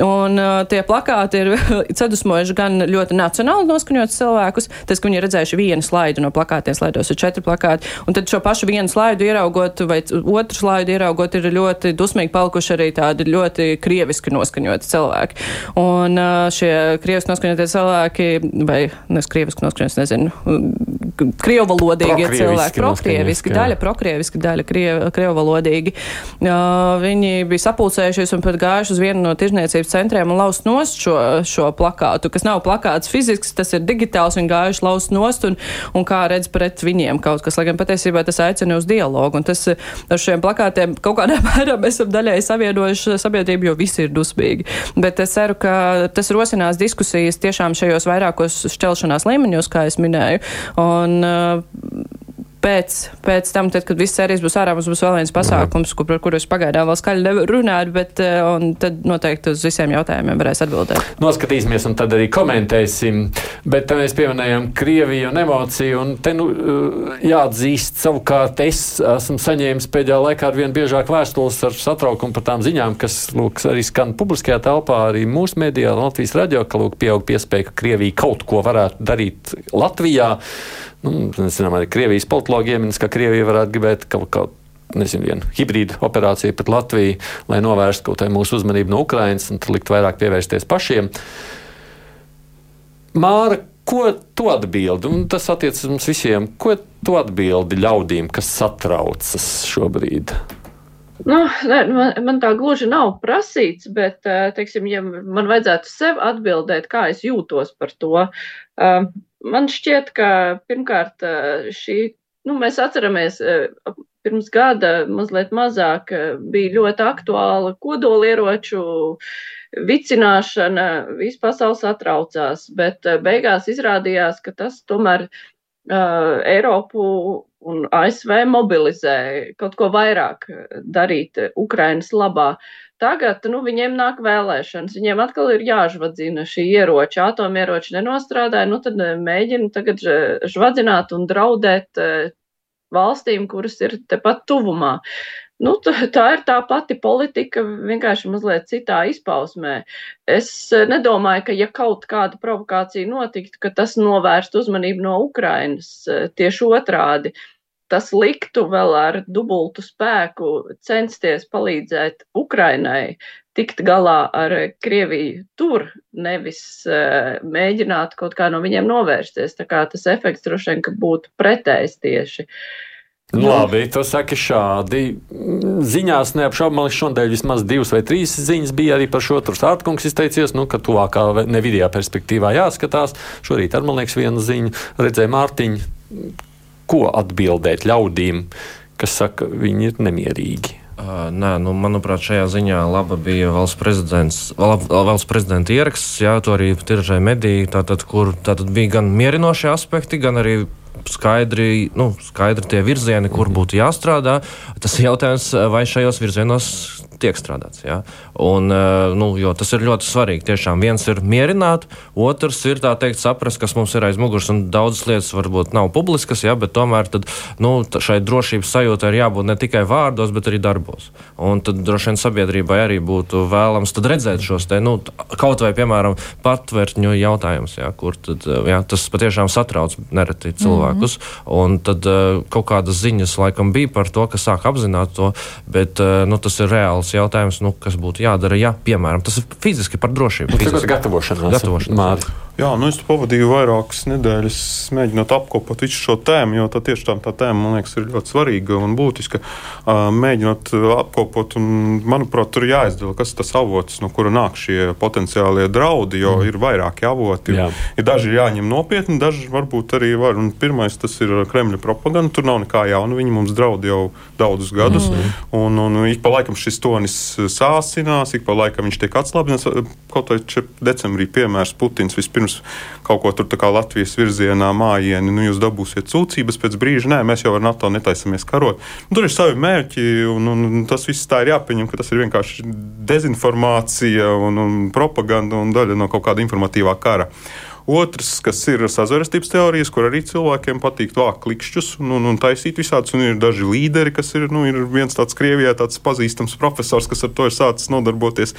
Un uh, tie plakāti ir sadusmojuši gan ļoti nacionāli noskaņots cilvēkus, tas, ka viņi ir redzējuši vienu slaidu no plakātiem, slaidos ir četri plakāti, un tad šo pašu vienu slaidu ieraugot vai otru slaidu ieraugot ir ļoti dusmīgi palikuši arī tādi ļoti krieviski noskaņoti cilvēki. Un šie krieviski noskaņotie cilvēki, vai nes krieviski noskaņots, nezinu, krievalodīgie cilvēki, prokrieviski, daļa prokrieviski, daļa krievalodīgi, viņi bija sapulcējušies un pat gājuši uz vienu no tirzniecības centriem un laust nost šo, šo plakātu, kas nav plakāts fizisks, tas ir digitāls, viņi gājuši laust nost un, un kā redz pret viņiem kaut kas, lai gan patiesībā tas aicina uz dialogu. Un tas ar šiem plakātiem kaut kādā mērā mēs esam daļai savienojuši sabiedrību, jo visi ir dusmīgi. Bet es ceru, ka tas rosinās diskusijas tiešām šajos vairākos šķelšanās līmeņos, kā es minēju. Un, uh, pēc, pēc tam, tad, kad viss sērijas būs ārā, mums būs vēl viens pasākums, kur, par kuru es pagaidām vēl skaļi nevaru runāt, bet eh, tad noteikti uz visiem jautājumiem varēs atbildēt. Noskatīsimies un tad arī komentēsim. Bet mēs pieminējām Krieviju un emociju, un te nu eh, jāatzīst savukārt es esmu saņēmis pēdējā laikā ar vien biežāk vēstules ar satraukumu par tām ziņām, kas, lūk, arī skan publiskajā telpā, arī mūsu medijā, Latvijas radio, ka, lūk, pieaug piespēja, ka Krievija kaut ko varētu darīt Latvijā. Nu, zinām, arī Krievijas politologi ieminēs, ka Krievija varētu gribēt kaut kādu nezinu, vienu hibrīdu operāciju pret Latviju, lai novērstu kaut kādu mūsu uzmanību no Ukrainas un likt vairāk pievērsties pašiem. Māra, ko tu atbildi? Un tas attiecas mums visiem. Ko tu atbildi ļaudīm, kas satraucas šobrīd? Nu, ne, man, man tā gluži nav prasīts, bet, eh, teiksim, ja man vajadzētu sev atbildēt, kā es jūtos par to, eh, man šķiet, ka pirmkārt šī, nu, mēs atceramies, pirms gada mazliet mazāk bija ļoti aktuāla kodolieroču vicināšana, viss pasaules atraucās, bet beigās izrādījās, ka tas tomēr uh, Eiropu un ASV mobilizē kaut ko vairāk darīt Ukrainas labā. Uh, Tagad nu, viņiem nāk vēlēšanas, viņiem atkal ir jāžvadzina šī ieroča, atomieroči nenostrādāja, nu tad eh, mēģina tagad eh, žvadzināt un draudēt eh, valstīm, kuras ir tepat tuvumā. Nu, tā ir tā pati politika, vienkārši mazliet citā izpausmē. Es nedomāju, ka ja kaut kāda provokācija notiktu, ka tas novērst uzmanību no Ukrainas tieši otrādi. Uh, tas liktu vēl ar dubultu spēku censties palīdzēt Ukrainai tikt galā ar Krieviju tur, nevis uh, mēģināt kaut kā no viņiem novērsties. Tā kā tas efekts droši vien būtu pretējs tieši. Nu, labi, tu saki šādi. Ziņās neapšaubām, man šodien vismaz divas vai trīs ziņas bija arī par šo. Tur Sārtkungs izteicies, nu, ka tuvākā ne vidējā perspektīvā jāskatās. Šorīt ar man liekas viena ziņa redzēja Mārtiņu ko atbildēt ļaudīm, kas saka, viņi ir nemierīgi? Uh, nē, nu, manuprāt, šajā ziņā laba bija valsts lab, valsts prezidenta ieraksts, jā, to arī tiražēja mediji, tātad, kur tātad bija gan mierinošie aspekti, gan arī skaidri, nu, skaidri tie virzieni, kur būtu jāstrādā. Tas ir jautājums, vai šajos virzienos tiek strādāts. Ja? Un, eh, nu, tas ir ļoti svarīgi. Tiešām viens ir mierināt, otrs ir teikt, saprast, kas mums ir aiz muguras. Daudzas lietas varbūt nav publiskas, ja? bet tomēr tad, nu, šai drošības sajūtai ir jābūt ne tikai vārdos, bet arī darbos. Un tad droši vien sabiedrībai arī būtu vēlams redzēt šos te, nu, kaut vai, piemēram, patvērtņu jautājumus, ja? kur tad, ja, tas patiešām satrauc nereti cilvēkus. Mm -hmm. Un tad uh, kaut kādas ziņas laikam bija par to, ka sāk apzināt to, bet uh, nu, tas ir reāls aktuāls jautājums, nu, kas būtu jādara, ja, piemēram, tas ir fiziski par drošību. Nu, tas ir gatavošanās. gatavošanās. Jā, nu es pavadīju vairākas nedēļas, mēģinot apkopot visu šo tēmu, jo tā tieši tā, tā tēma, man liekas, ir ļoti svarīga un būtiska. Mēģinot apkopot, un, manuprāt, tur jāizdala, kas tas avots, no kura nāk šie potenciālie draudi, jo mm. ir vairāki avoti. Jā. Ir daži jāņem nopietni, daži varbūt arī var. Un pirmais tas ir Kremļa propaganda, tur nav nekā jauna, viņi mums draud jau daudzus gadus. Mm. Un, un ik pa laikam šis to varonis sāsinās, ik pa laikam viņš tiek atslābināts. Kaut vai decembrī piemērs Putins vispirms kaut ko tur Latvijas virzienā mājieni, nu jūs dabūsiet sūdzības pēc brīža. Nē, mēs jau ar NATO netaisamies karot. Nu, tur ir savi mērķi, un, un tas viss tā ir jāpieņem, ka tas ir vienkārši dezinformācija un, un propaganda un daļa no kaut kāda informatīvā kara. Otrs, kas ir sazvērstības teorijas, kur arī cilvēkiem patīk vākt klikšķus un, un, un taisīt visādus. Un ir daži līderi, kas ir, nu, ir viens tāds Krievijā tāds pazīstams profesors, kas ar to ir sācis nodarboties.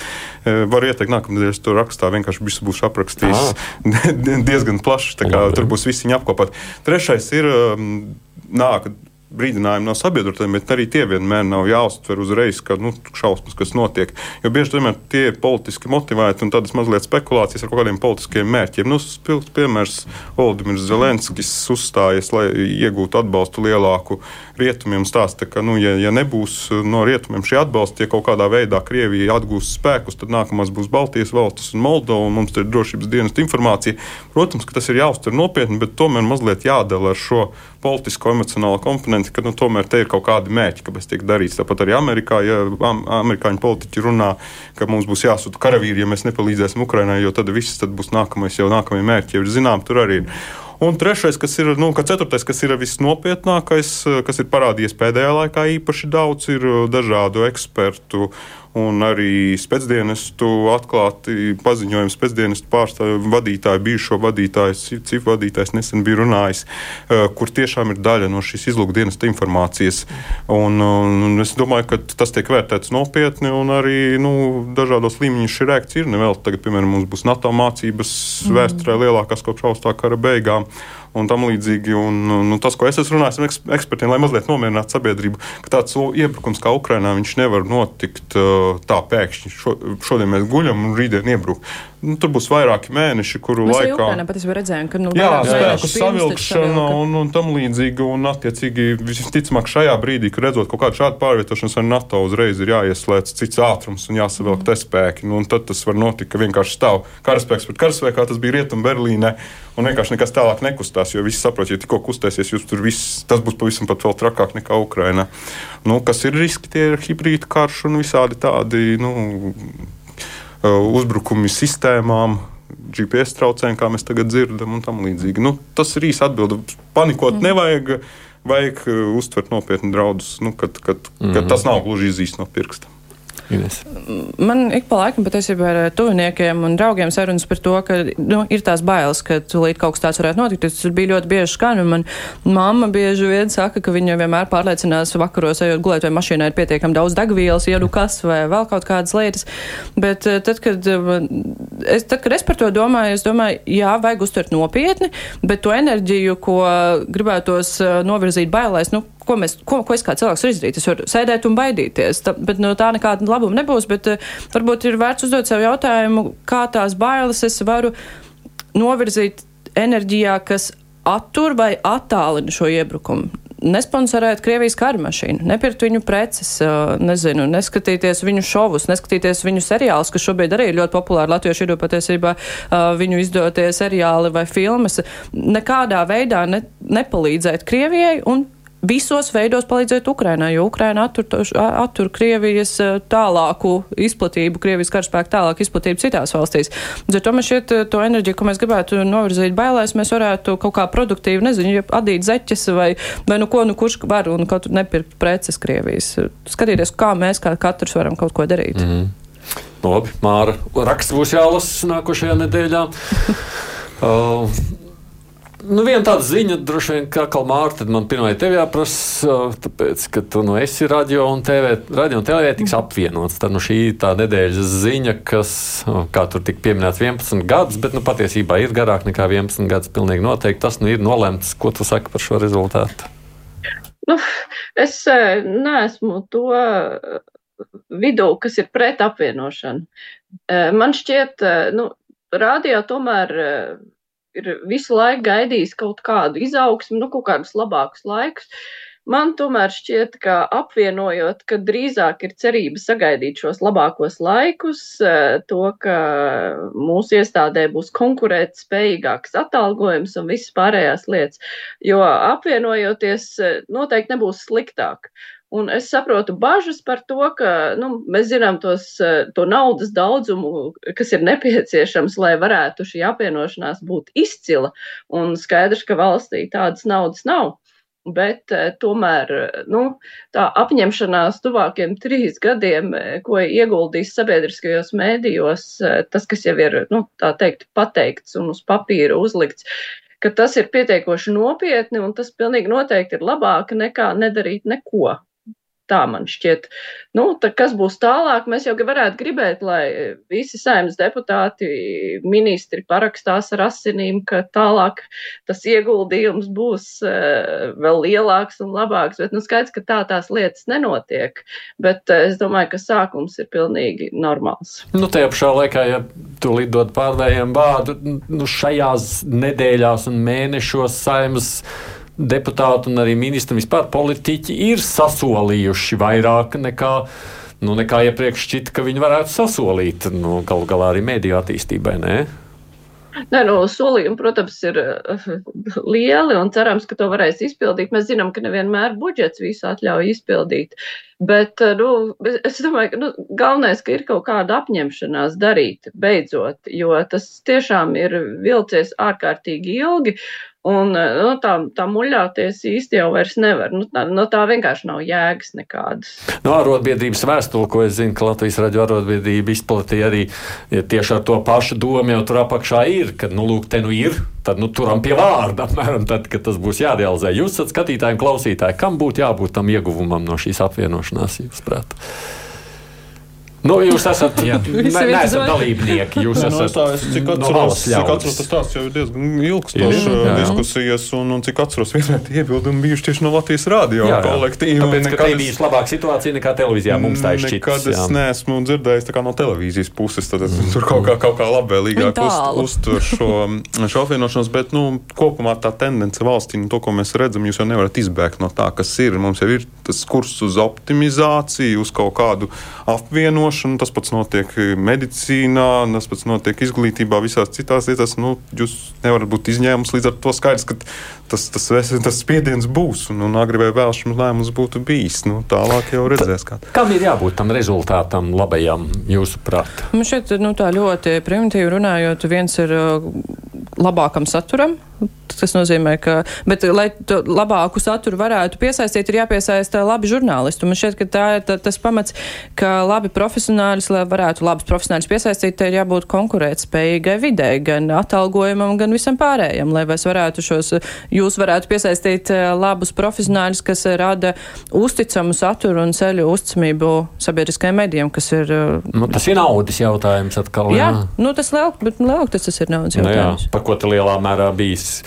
E, var ieteikt, nākamnedēļ es to rakstā vienkārši visu būšu aprakstījis ah. diezgan plaši. Tur būs visi viņi apkopot. Trešais ir um, nāk brīdinājumi no sabiedrotiem, bet arī tie vienmēr nav jāuztver uzreiz, ka nu, šausmas, kas notiek. Jo bieži vien tie ir politiski motivēti un tādas mazliet spekulācijas ar kaut kādiem politiskiem mērķiem. Nu, piemērs Valdimirs Zelenskis uzstājas, lai iegūtu atbalstu lielāku rietumiem stāsta, ka, nu, ja, ja nebūs uh, no rietumiem šī atbalsta, ja kaut kādā veidā Krievija atgūs spēkus, tad nākamās būs Baltijas valstis un Moldova, un mums ir drošības dienas informācija. Protams, ka tas ir jāuztver nopietni, bet tomēr mazliet jādala ar šo politisko emocionālo komponenti, ka nu, tomēr te ir kaut kādi mērķi, kāpēc tiek darīts. Tāpat arī Amerikā, ja amerikāņu politiķi runā, ka mums būs jāsūta karavīri, ja mēs nepalīdzēsim Ukrainai, jo tad viss tad būs nākamais, jau nākamie mērķi jau ir zinām, tur arī ir. Un trešais, kas ir, nu, ka ceturtais, kas ir visnopietnākais, kas ir parādījies pēdējā laikā īpaši daudz, ir dažādu ekspertu un arī spēcdienestu atklāti paziņojumi. Spēcdienestu pārstāvju vadītāji, bijušo vadītāju, cifu vadītājs nesen bija runājis, eh, kur tiešām ir daļa no šīs izlūkdienestu informācijas. Un, un es domāju, ka tas tiek vērtēts nopietni un arī nu, dažādos līmeņos šī reakcija ir nevēl. Tagad, piemēram, mums būs NATO mācības mm. vēsturē lielākās kopš augstā kara beigām un tam līdzīgi. Un, nu, tas, ko es esmu runājis ar ekspertiem, lai mazliet nomierinātu sabiedrību, ka tāds iebrukums kā Ukrainā nevar notikt tā pēkšņi. Šo, šodien mēs guļam un rītdien iebrukt. Nu, tur būs vairāki mēneši, kuru mēs laikā. Ukrainā patiesībā redzējām, ka nu, jā, spēku savilkšana un, un tam līdzīgi. Un, attiecīgi, visticamāk, šajā brīdī, kad redzot kaut kādu šādu pārvietošanos ar NATO, uzreiz ir jāieslēdz cits ātrums un jāsavilk mm. te spēki. Nu, tad tas var notikt, ka vienkārši stāv karaspēks pret karaspēku, kā tas bija Rietum Berlīnē. Un vienkārši nekas tālāk nekustās, jo visi saprot, ja tikko kustēsies, jūs tur viss, tas būs pavisam pat vēl trakāk nekā Ukraina. Nu, kas ir riski, tie ir hibrīda karš un visādi tādi. Nu, Uh, uzbrukumi sistēmām, GPS traucējumi, kā mēs tagad dzirdam, un tam līdzīgi. Nu, tas ir īsi atbildi. Panikot mm. nevajag, vajag uh, uztvert nopietni draudus, nu, kad, kad, mm. kad tas nav gluži izīst no pirksta. Ines. Man ik pa laikam patiesībā ar tuviniekiem un draugiem sarunas par to, ka nu, ir tās bailes, ka tūlīt kaut kas tāds varētu notikt. Tas bija ļoti bieži skan, un man mamma bieži vien saka, ka viņa vienmēr pārliecinās vakaros, ejot gulēt, vai mašīnā ir pietiekami daudz degvielas, iedu kas vai vēl kaut kādas lietas. Bet eh, tad, kad eh, es, tad, kad es par to domāju, es domāju, jā, vajag uztvert nopietni, bet to enerģiju, ko gribētos eh, novirzīt bailēs, nu, ko, mēs, ko, ko es kā cilvēks varu izdarīt. Es varu sēdēt un baidīties, tā, bet no tā nekāda labuma nebūs. Bet uh, varbūt ir vērts uzdot sev jautājumu, kā tās bailes es varu novirzīt enerģijā, kas attur vai attālina šo iebrukumu. Nesponsorēt Krievijas kara mašīnu, nepirkt viņu preces, uh, nezinu, neskatīties viņu šovus, neskatīties viņu seriālus, kas šobrīd arī ir ļoti populāri latviešu vidū patiesībā uh, viņu izdotie seriāli vai filmas. Nekādā veidā ne, nepalīdzēt Krievijai un visos veidos palīdzēt Ukrainai, jo Ukraina attur, attur Krievijas tālāku izplatību, Krievijas karaspēku tālāku izplatību citās valstīs. Bet to mēs šeit to enerģiju, ko mēs gribētu novirzīt bailēs, mēs varētu kaut kā produktīvi, nezinu, adīt zeķes vai, vai nu ko, nu kurš var un kaut nepirkt preces Krievijas. Skatīties, kā mēs kā katrs varam kaut ko darīt. Mm -hmm. Labi, Māra, raksts būs jālasa nākošajā nedēļā. uh, Nu, viena tāda ziņa, droši vien, kā Kalmāra, tad man pirmā tev jāprasa, tāpēc, ka tu nu esi radio un TV, radio un TV tiks apvienots. Tad nu, šī ir tā nedēļas ziņa, kas, kā tur tika pieminēts, 11 gadus, bet nu, patiesībā ir garāk nekā 11 gadus. Pilnīgi noteikti tas nu, ir nolemts. Ko tu saki par šo rezultātu? Nu, es neesmu to vidū, kas ir pret apvienošanu. Man šķiet, nu, radio tomēr ir visu laiku gaidījis kaut kādu izaugsmu, nu, kaut kādus labākus laikus. Man tomēr šķiet, ka apvienojot, ka drīzāk ir cerība sagaidīt šos labākos laikus, eh, to, ka mūsu iestādē būs konkurēt spējīgāks atalgojums un visas pārējās lietas, jo apvienojoties eh, noteikti nebūs sliktāk. Un es saprotu bažas par to, ka nu, mēs zinām tos, to naudas daudzumu, kas ir nepieciešams, lai varētu šī apvienošanās būt izcila. Un skaidrs, ka valstī tādas naudas nav. Bet tomēr nu, tā apņemšanās tuvākiem trīs gadiem, ko ieguldīs sabiedriskajos mēdījos, tas, kas jau ir nu, teikt, pateikts un uz papīra uzlikts, ka tas ir pietiekoši nopietni un tas pilnīgi noteikti ir labāk nekā nedarīt neko. Tā man šķiet. Nu, kas būs tālāk? Mēs jau varētu gribēt, lai visi saimnes deputāti, ministri parakstās ar asinīm, ka tālāk tas ieguldījums būs uh, vēl lielāks un labāks. Bet nu, skaidrs, ka tā tās lietas nenotiek. Bet uh, es domāju, ka sākums ir pilnīgi normāls. Nu, tajā pašā laikā, ja tu lidot pārējiem vārdu, nu, šajās nedēļās un mēnešos saimnes deputāti un arī ministri, vispār politiķi ir sasolījuši vairāk nekā. Nu, nekā iepriekš šķita, ka viņi varētu sasolīt. Nu, Galu galā arī mēdīju attīstībai. Ne? Nē, no solījumi, protams, ir uh, lieli un cerams, ka to varēs izpildīt. Mēs zinām, ka nevienmēr budžets visu atļauj izpildīt. Bet uh, nu, es domāju, ka nu, galvenais, ka ir kaut kāda apņemšanās darīt beidzot, jo tas tiešām ir vilcies ārkārtīgi ilgi. Un eh, nu, tā, tā muļāties īsti jau vairs nevar. Nu, tā, nu, tā vienkārši nav jēgas nekādas. No arotbiedrības vēstule, ko es zinu, ka Latvijas raidījuma arotbiedrība izplatīja arī ja tieši ar to pašu domu, jau tur apakšā ir, ka, nu, lūk, te nu ir. Tad nu, turam pie vārda, apmēram tad, kad tas būs jārealizē. Jūs esat skatītāji un klausītāji, kam būtu jābūt tam ieguvumam no šīs apvienošanās, jūs prāt? Nu, jūs esat, neesat dalībnieki. Jūs esat, no, tā, es, cik atceros, no cik atceros, tas stāsts jau ir diezgan ilgstošs diskusijas, un, un cik atceros, vienmēr tie iebildumi bijuši tieši no Latvijas radio kolektīva. Tāpēc, ka te bijis labāka situācija nekā televīzijā mums tā ir šķiet. Nekad es neesmu dzirdējis no televīzijas puses, tad es mm. tur kaut kā, kaut kā labvēlīgāk uz, uztver šo, šo apvienošanos, bet, nu, kopumā tā tendence valstī, nu, to, ko mēs redzam, jūs jau nevarat izbēgt no tā, kas ir. Mums jau ir tas kurs uz optimizāciju, uz kaut kādu apvienošanu tas pats notiek medicīnā, tas pats notiek izglītībā, visās citās lietās. Nu, jūs nevarat būt izņēmums, līdz ar to skaidrs, ka tas, tas, tas spiediens būs un, un agri vai vēl šim lēmums būtu bijis. Nu, tālāk jau redzēs, kā. Kam ir jābūt tam rezultātam, labajam, jūsuprāt? Man šeit nu, tā ļoti primitīvi runājot, viens ir labākam saturam, Tas nozīmē, ka, bet, lai labāku saturu varētu piesaistīt, ir jāpiesaista labi žurnālisti. Man šķiet, ka tā ir tā, tas pamats, ka labi profesionāļus, lai varētu labus profesionāļus piesaistīt, te ir jābūt konkurētspējīgai vidē, gan atalgojumam, gan visam pārējam, lai mēs varētu šos, jūs varētu piesaistīt eh, labus profesionāļus, kas rada uzticamu saturu un ceļu uzticamību sabiedriskajiem medijiem, kas ir. Eh, nu, tas ir naudas jautājums atkal. Jā, jā. nu tas lielāk, bet lielāk tas, tas ir naudas jautājums. Nu, jā, par ko te lielā mērā bijis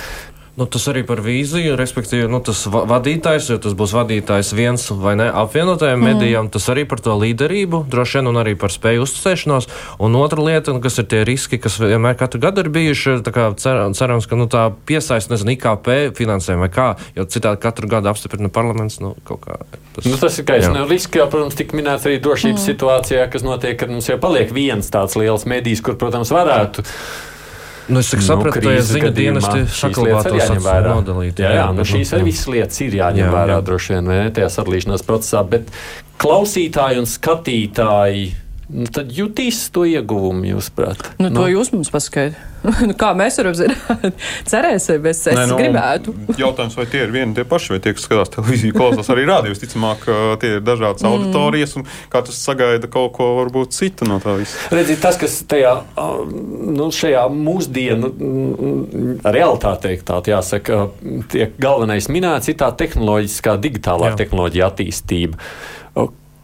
Nu, tas arī par vīziju, respektīvi, nu, tas vadītājs, jo tas būs vadītājs viens vai ne apvienotajiem mm. medijām, tas arī par to līderību, droši vien, un arī par spēju uzticēšanos. Un otra lieta, kas ir tie riski, kas vienmēr katru gadu ir bijuši, kā cer, cerams, ka nu, tā piesaista, nezinu, IKP finansējumu vai kā, jo citādi katru gadu apstiprina parlaments. Nu, kā, tas, nu, tas ir kā nu, riski, jau, protams, tika minēts arī drošības mm. situācijā, kas notiek, kad mums jau paliek viens tāds liels medijs, kur, protams, varētu. Nu, es nu, sapratu, nu, ziņa dienesti saglabātos nodalīt. Jā, jā, jā nu, šīs arī visas lietas ir jāņem jā, vērā jā. droši vien tajā sadalīšanās procesā, bet klausītāji un skatītāji nu, tad jutīs to ieguvumu, jūsuprāt? Nu, to nu. jūs mums paskaidrojat. Nu, kā mēs varam zināt? Cerēsim, es, es Nē, nu, gribētu. jautājums, vai tie ir vieni tie paši, vai tie, kas skatās televīziju, klausās arī rādījus. Ticamāk, tie ir dažādas mm. auditorijas, un katrs sagaida kaut ko varbūt citu no tā visa. Redziet, tas, kas tajā, nu, šajā mūsdienu realitātē, tā jāsaka, tiek galvenais minēts, ir tā tehnoloģiskā, digitālā Jā. tehnoloģija attīstība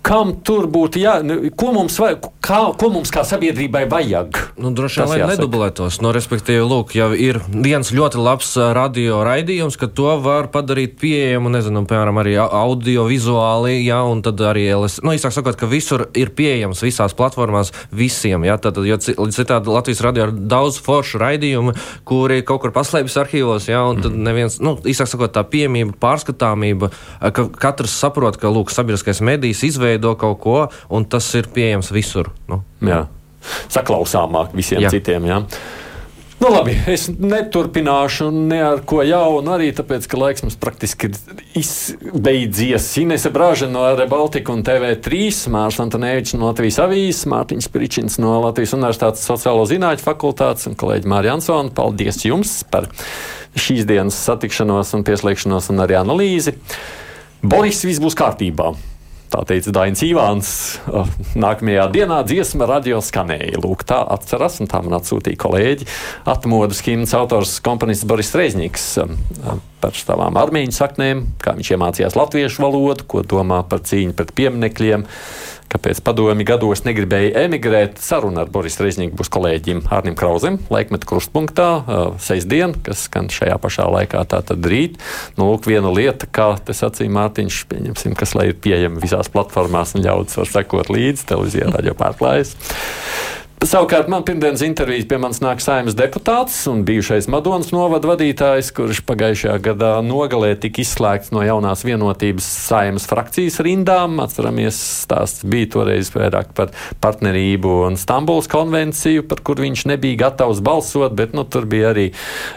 kam tur būtu jā, nu, ko mums, vajag, kā, ko mums kā sabiedrībai vajag? Nu, droši vien, lai jāsaka. nedublētos. Nu, respektīvi, lūk, jau ir viens ļoti labs radio raidījums, ka to var padarīt pieejamu, nezinu, piemēram, arī audio-vizuāli, jā, un tad arī, nu, īsāk sakot, ka visur ir pieejams visās platformās visiem, jā, tad, jo citādi Latvijas radio ir daudz foršu raidījumu, kuri kaut kur paslēpjas arhīvos, jā, un tad mhm. neviens, nu, īsāk sakot, tā piemība, pārskatāmība, ka katrs saprot, ka, lūk, sabiedriskais medijs izveido izveido kaut ko, un tas ir pieejams visur. Nu. Jā. Saklausāmāk visiem jā. citiem. Jā. Nu, labi, es neturpināšu ne ar ko jaunu, arī tāpēc, ka laiks mums praktiski ir izbeidzies. Inese Brāža no Rebaltika un TV3, Mārcis Antonēvičs no Latvijas avīzes, Mārtiņš Pričins no Latvijas Universitātes sociālo zinātņu fakultātes un kolēģi Mārija Ansona. Paldies jums par šīs dienas satikšanos un pieslēgšanos un arī analīzi. Boris, viss būs kārtībā. Tā teica Dainis Ivāns. Nākamajā dienā dziesma radio skanēja. Lūk, tā atceras, un tā man atsūtīja kolēģi. Atmodas himnas autors komponists Boris Reiznieks par savām armīņu saknēm, kā viņš iemācījās latviešu valodu, ko domā par cīņu pret pieminekļiem kāpēc padomi gados negribēja emigrēt. Saruna ar Boris Reiznieku būs kolēģim Arnim Krauzem, laikmeta krustpunktā, sestdien, kas skan šajā pašā laikā, tātad rīt. Nu, lūk, viena lieta, kā te sacīja Mārtiņš, pieņemsim, kas lai ir pieejama visās platformās un ļaudis var sekot līdzi, televīzijā radio pārklājas. Savukārt man pirmdienas intervijas pie manis nāk saimnes deputāts un bijušais Madonas novada vadītājs, kurš pagājušajā gadā nogalē tika izslēgts no jaunās vienotības saimnes frakcijas rindām. Atceramies, stāsts bija toreiz vairāk par partnerību un Stambuls konvenciju, par kur viņš nebija gatavs balsot, bet nu, tur bija arī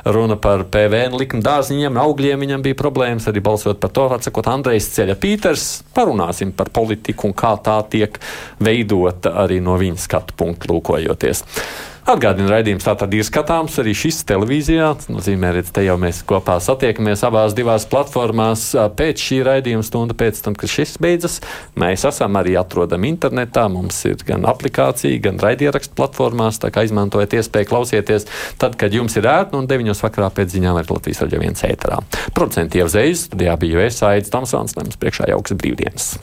runa par PVN likuma dārziņiem, augļiem. Viņam bija problēmas arī balsot par to, atsakot Andrejs Ceļa Pīters. Parunāsim par politiku un kā tā tiek veidota arī no viņa skatu punktu. Lūk, rīkojoties. Atgādina, raidījums tā tad ir skatāms arī šis televīzijā. Tas nozīmē, ka te jau mēs kopā satiekamies abās divās platformās pēc šī raidījuma stunda, pēc tam, kad šis beidzas. Mēs esam arī atrodami internetā. Mums ir gan aplikācija, gan raidierakstu platformās. Tā kā izmantojiet iespēju klausieties tad, kad jums ir ērti, un 9. vakarā pēc ziņām ir Latvijas raidījuma viens ēterā. Producenti jau zvejas, studijā bija Vēsaids Tomsons, mums priekšā jauks brīvdienas.